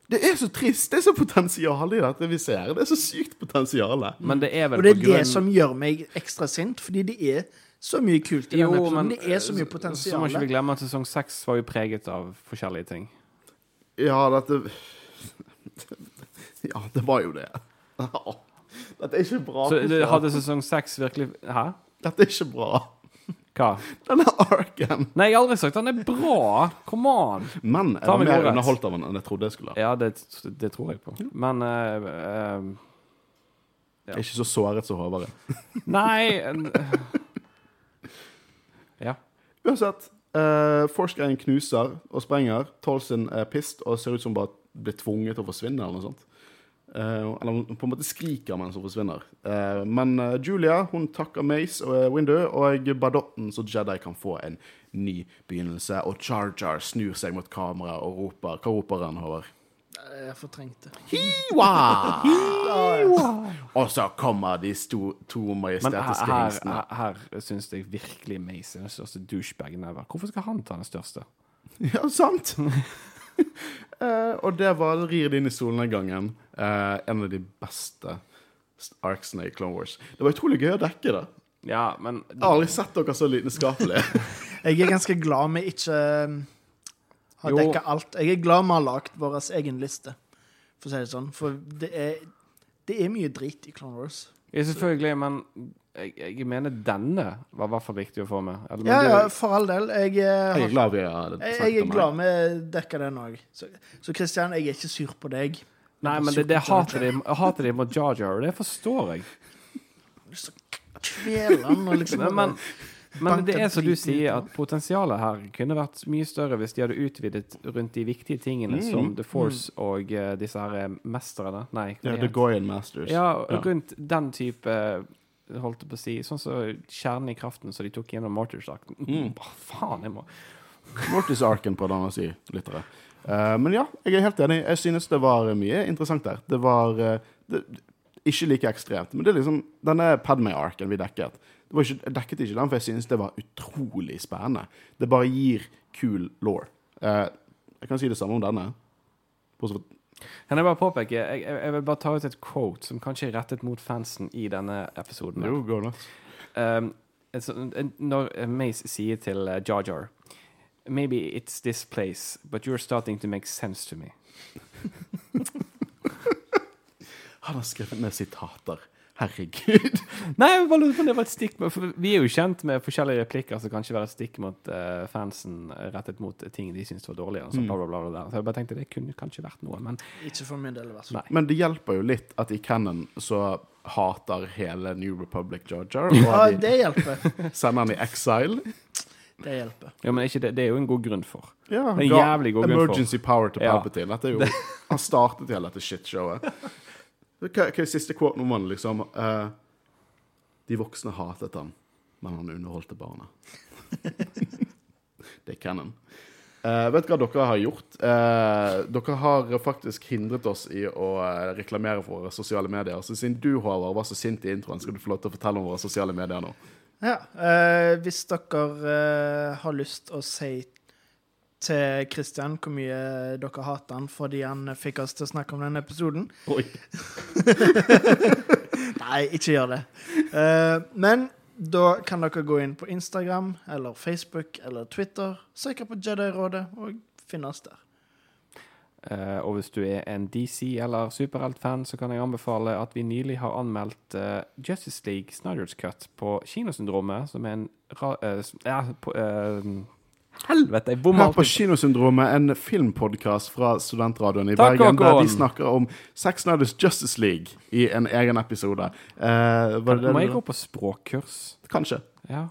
Det er så trist. Det er så potensial i dette vi ser. Det er så sykt potensial. Men det er vel Og det på er grunn det som gjør meg ekstra sint, fordi det er så mye kult i Jo, denne episoden. men Det er så mye potensial. Så må ikke vi glemme at sesong seks var jo preget av forskjellige ting. Ja, dette Ja, det var jo det. Dette er ikke bra. Så det, hadde sesong seks virkelig Hæ? Dette er ikke bra. Hva? Denne arken. Nei, jeg har aldri sagt den er bra! Come on! Men jeg var mer underholdt av den enn jeg trodde jeg skulle. Ja, det, det tror jeg på. Men uh, uh, ja. ikke så såret som Håvard er. Nei Ja. Uansett. Uh, Force-greien knuser og sprenger. Tolson er pissed og ser ut som bare blir tvunget til å forsvinne. eller noe sånt. Uh, eller hun på en måte skriker mens hun forsvinner. Uh, men eh, Julia hun takker Mace og Windu, og Badotten så Jedi kan få en ny begynnelse. Og Jar Jar snur seg mot kamera og roper Hva roper han, Håvard? Jeg fortrengte. Hiwa! Og så kommer de sto, to majestetiske her, hingstene. her, her syns jeg virkelig Mace er den største douchebagen ever. Hvorfor skal han ta den største? Ja, sant! uh, og det var rir det inn i solnedgangen. Uh, en av de beste arcsene i Clone Wars. Det var utrolig gøy å dekke det. Ja, men Jeg har aldri sett dere så lidenskapelige. Jeg er ganske glad vi ikke um, har dekka alt. Jeg er glad vi har lagd vår egen liste, for å si det sånn. For det er, det er mye drit i Clone Wars. Ja, selvfølgelig, men jeg, jeg mener denne var i hvert fall viktig å få med. Eller, men Ja, det- ja, for all del. Jeg, har, Jeg er glad vi har jeg, jeg er glad vi dekka den òg. Så, så Christian, jeg er ikke sur på deg. Nei, men det, det hatet de, hatet de mot Jar Jar, og det forstår jeg. Kveler han og liksom Men, men, men det er som du sier, at potensialet her kunne vært mye større hvis de hadde utvidet rundt de viktige tingene Mm. som The Force og uh, disse her eh, mesterne Nei, Ja, The? Goyan Masters. Ja, Ja. rundt den type eh, holdt jeg på å si Sånn som kjernen i kraften som de tok gjennom Mortars-akten. Mm. Hva faen, jeg må Mortis-arken på den å si, lyttere. Uh, men ja, jeg er helt enig. Jeg synes det var mye interessant der. Det var uh, det, ikke like ekstremt, men det er liksom denne Padme-arken vi dekket. Det var ikke, dekket ikke den, for jeg synes det var utrolig spennende. Det bare gir kul law. jeg kan si det samme om denne. Kan jeg bare påpeke jeg, jeg, vil bare ta ut et quote som kanskje er rettet mot fansen i denne episoden. Jo, går nuts. Um, et når eh, Mace sier til uh, Jar Jar Maybe it's this place, but you're starting to make sense to me. Han har skrevet ned sitater. Herregud. Nei, jeg bare lurer på om det var et stikk for Vi er jo kjent med forskjellige replikker som kanskje var et stikk mot uh, fansen eh, rettet mot ting de syntes var dårlige. Og så, Mm. bla, bla, bla, bla. så jeg bare tenkte det kunne kanskje vært noe, men Ikke for min del, i hvert fall. Men det hjelper jo litt at i Cannon så hater hele New Republic Georgia. Og Ja, de det hjelper. sender han i exile. Det hjelper. Ja, men ikke det, det er jo en god grunn for. Ja, En jævlig god grunn for. Emergency power Ja. Palpatine. Dette er jo Han startet hele dette shitshowet. Hva, hva er siste quoten om han, liksom? Uh, de voksne hatet han, men han underholdte barna. det er canon. Uh, vet dere hva dere har gjort? Uh, dere har faktisk hindret oss i å eh, reklamere for våre sosiale medier. Så siden du, Håvard, var så sint i introen, skal du få lov til å fortelle om våre sosiale medier nå. Ja, eh, hvis dere eh, har lyst å si til Christian hvor mye dere hater han fordi han fikk oss til å snakke om denne episoden Oi. Nei, ikke gjør det. Uh, men da kan dere gå inn på Instagram eller Facebook eller Twitter, søke på Jedi-rådet og finne oss der. Uh, og hvis du er en DC- eller superheltfan, så kan jeg anbefale at vi nylig har anmeldt uh, Justice League Snyder's Cut på Kinosyndromet, som er en ra... Uh, ja, på Helvete, jeg bommer Her på. Kinosyndromet, en filmpodkast fra Studentradioen i Takk, Bergen, der de snakker om Sex Snyders Justice League i en egen episode. Eh, var det Må jeg gå på språkkurs? Kanskje. Ja.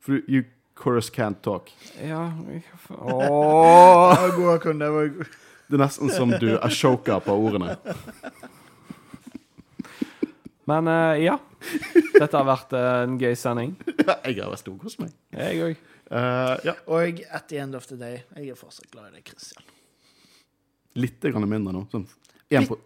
For you chorus can't talk. Ja Ååå! Det var. Det er nesten som du ashoka på ordene. Men eh, ja. Dette har vært eh, en gøy sending. jeg har vært storkost meg. Jeg òg. Eh, ja, Og at the end of the day, jeg er fortsatt glad i deg, Christian. litt grann mindre nå. Sånn. En på,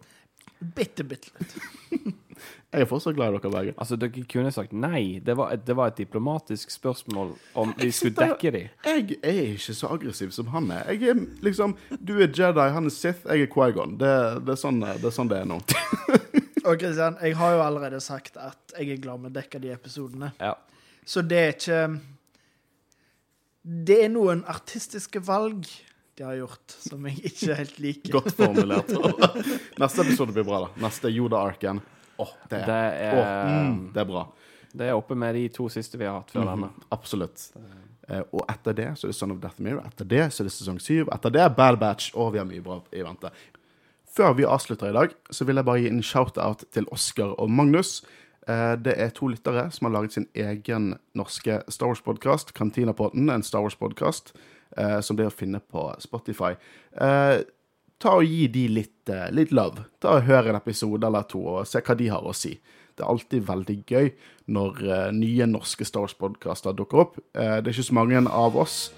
Bitte, bitte litt. jeg er fortsatt glad i dere begge. Altså, dere kunne sagt nei. Det var, et, det var et diplomatisk spørsmål om vi skulle dekke dem. Jeg er ikke så aggressiv som han er. Jeg er liksom, Du er Jedi, han er Sith, jeg er Quaigon. Det, det, er sånn, det er sånn det er nå. Og Christian, jeg har jo allerede sagt at jeg er glad med å dekke de episodene. Ja. Så det er ikke Det er noen artistiske valg de har gjort, som jeg ikke helt liker. Godt formulert. Neste episode blir bra, da. Neste Yoda-arken. Åh, det, Det er, oh, mm, det er bra. det er oppe med de to siste vi har hatt før denne. Mhm, absolutt. Eh, og etter det så er det Son of Death Mirror. Etter det så er det sesong syv. Etter det er Bad Batch. Og vi har mye bra i vente. Før vi avslutter i dag, så vil jeg bare gi en shout-out til Oskar og Magnus. Eh, det er to lyttere som har laget sin egen norske Star Wars-podkast, Kantinapodden, en Star Wars-podkast, eh, som er å finne på Spotify. Eh, ta og Gi de litt, litt love. Ta og Hør en episode eller to og se hva de har å si. Det er alltid veldig gøy når nye norske Star Wars-podkaster dukker opp. Det er ikke så mange av oss,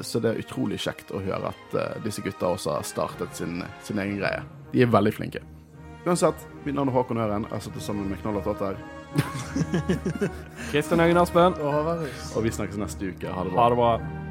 så det er utrolig kjekt å høre at eh, disse gutta også har startet sin, sin egen greie. De er veldig flinke. Uansett, mitt navn er Håkon Øren. Jeg sitter sammen med Knoll og Totter. Kristian Øyen Aspen, Og Håvard Og vi snakkes neste uke. Ha det bra. ha det bra.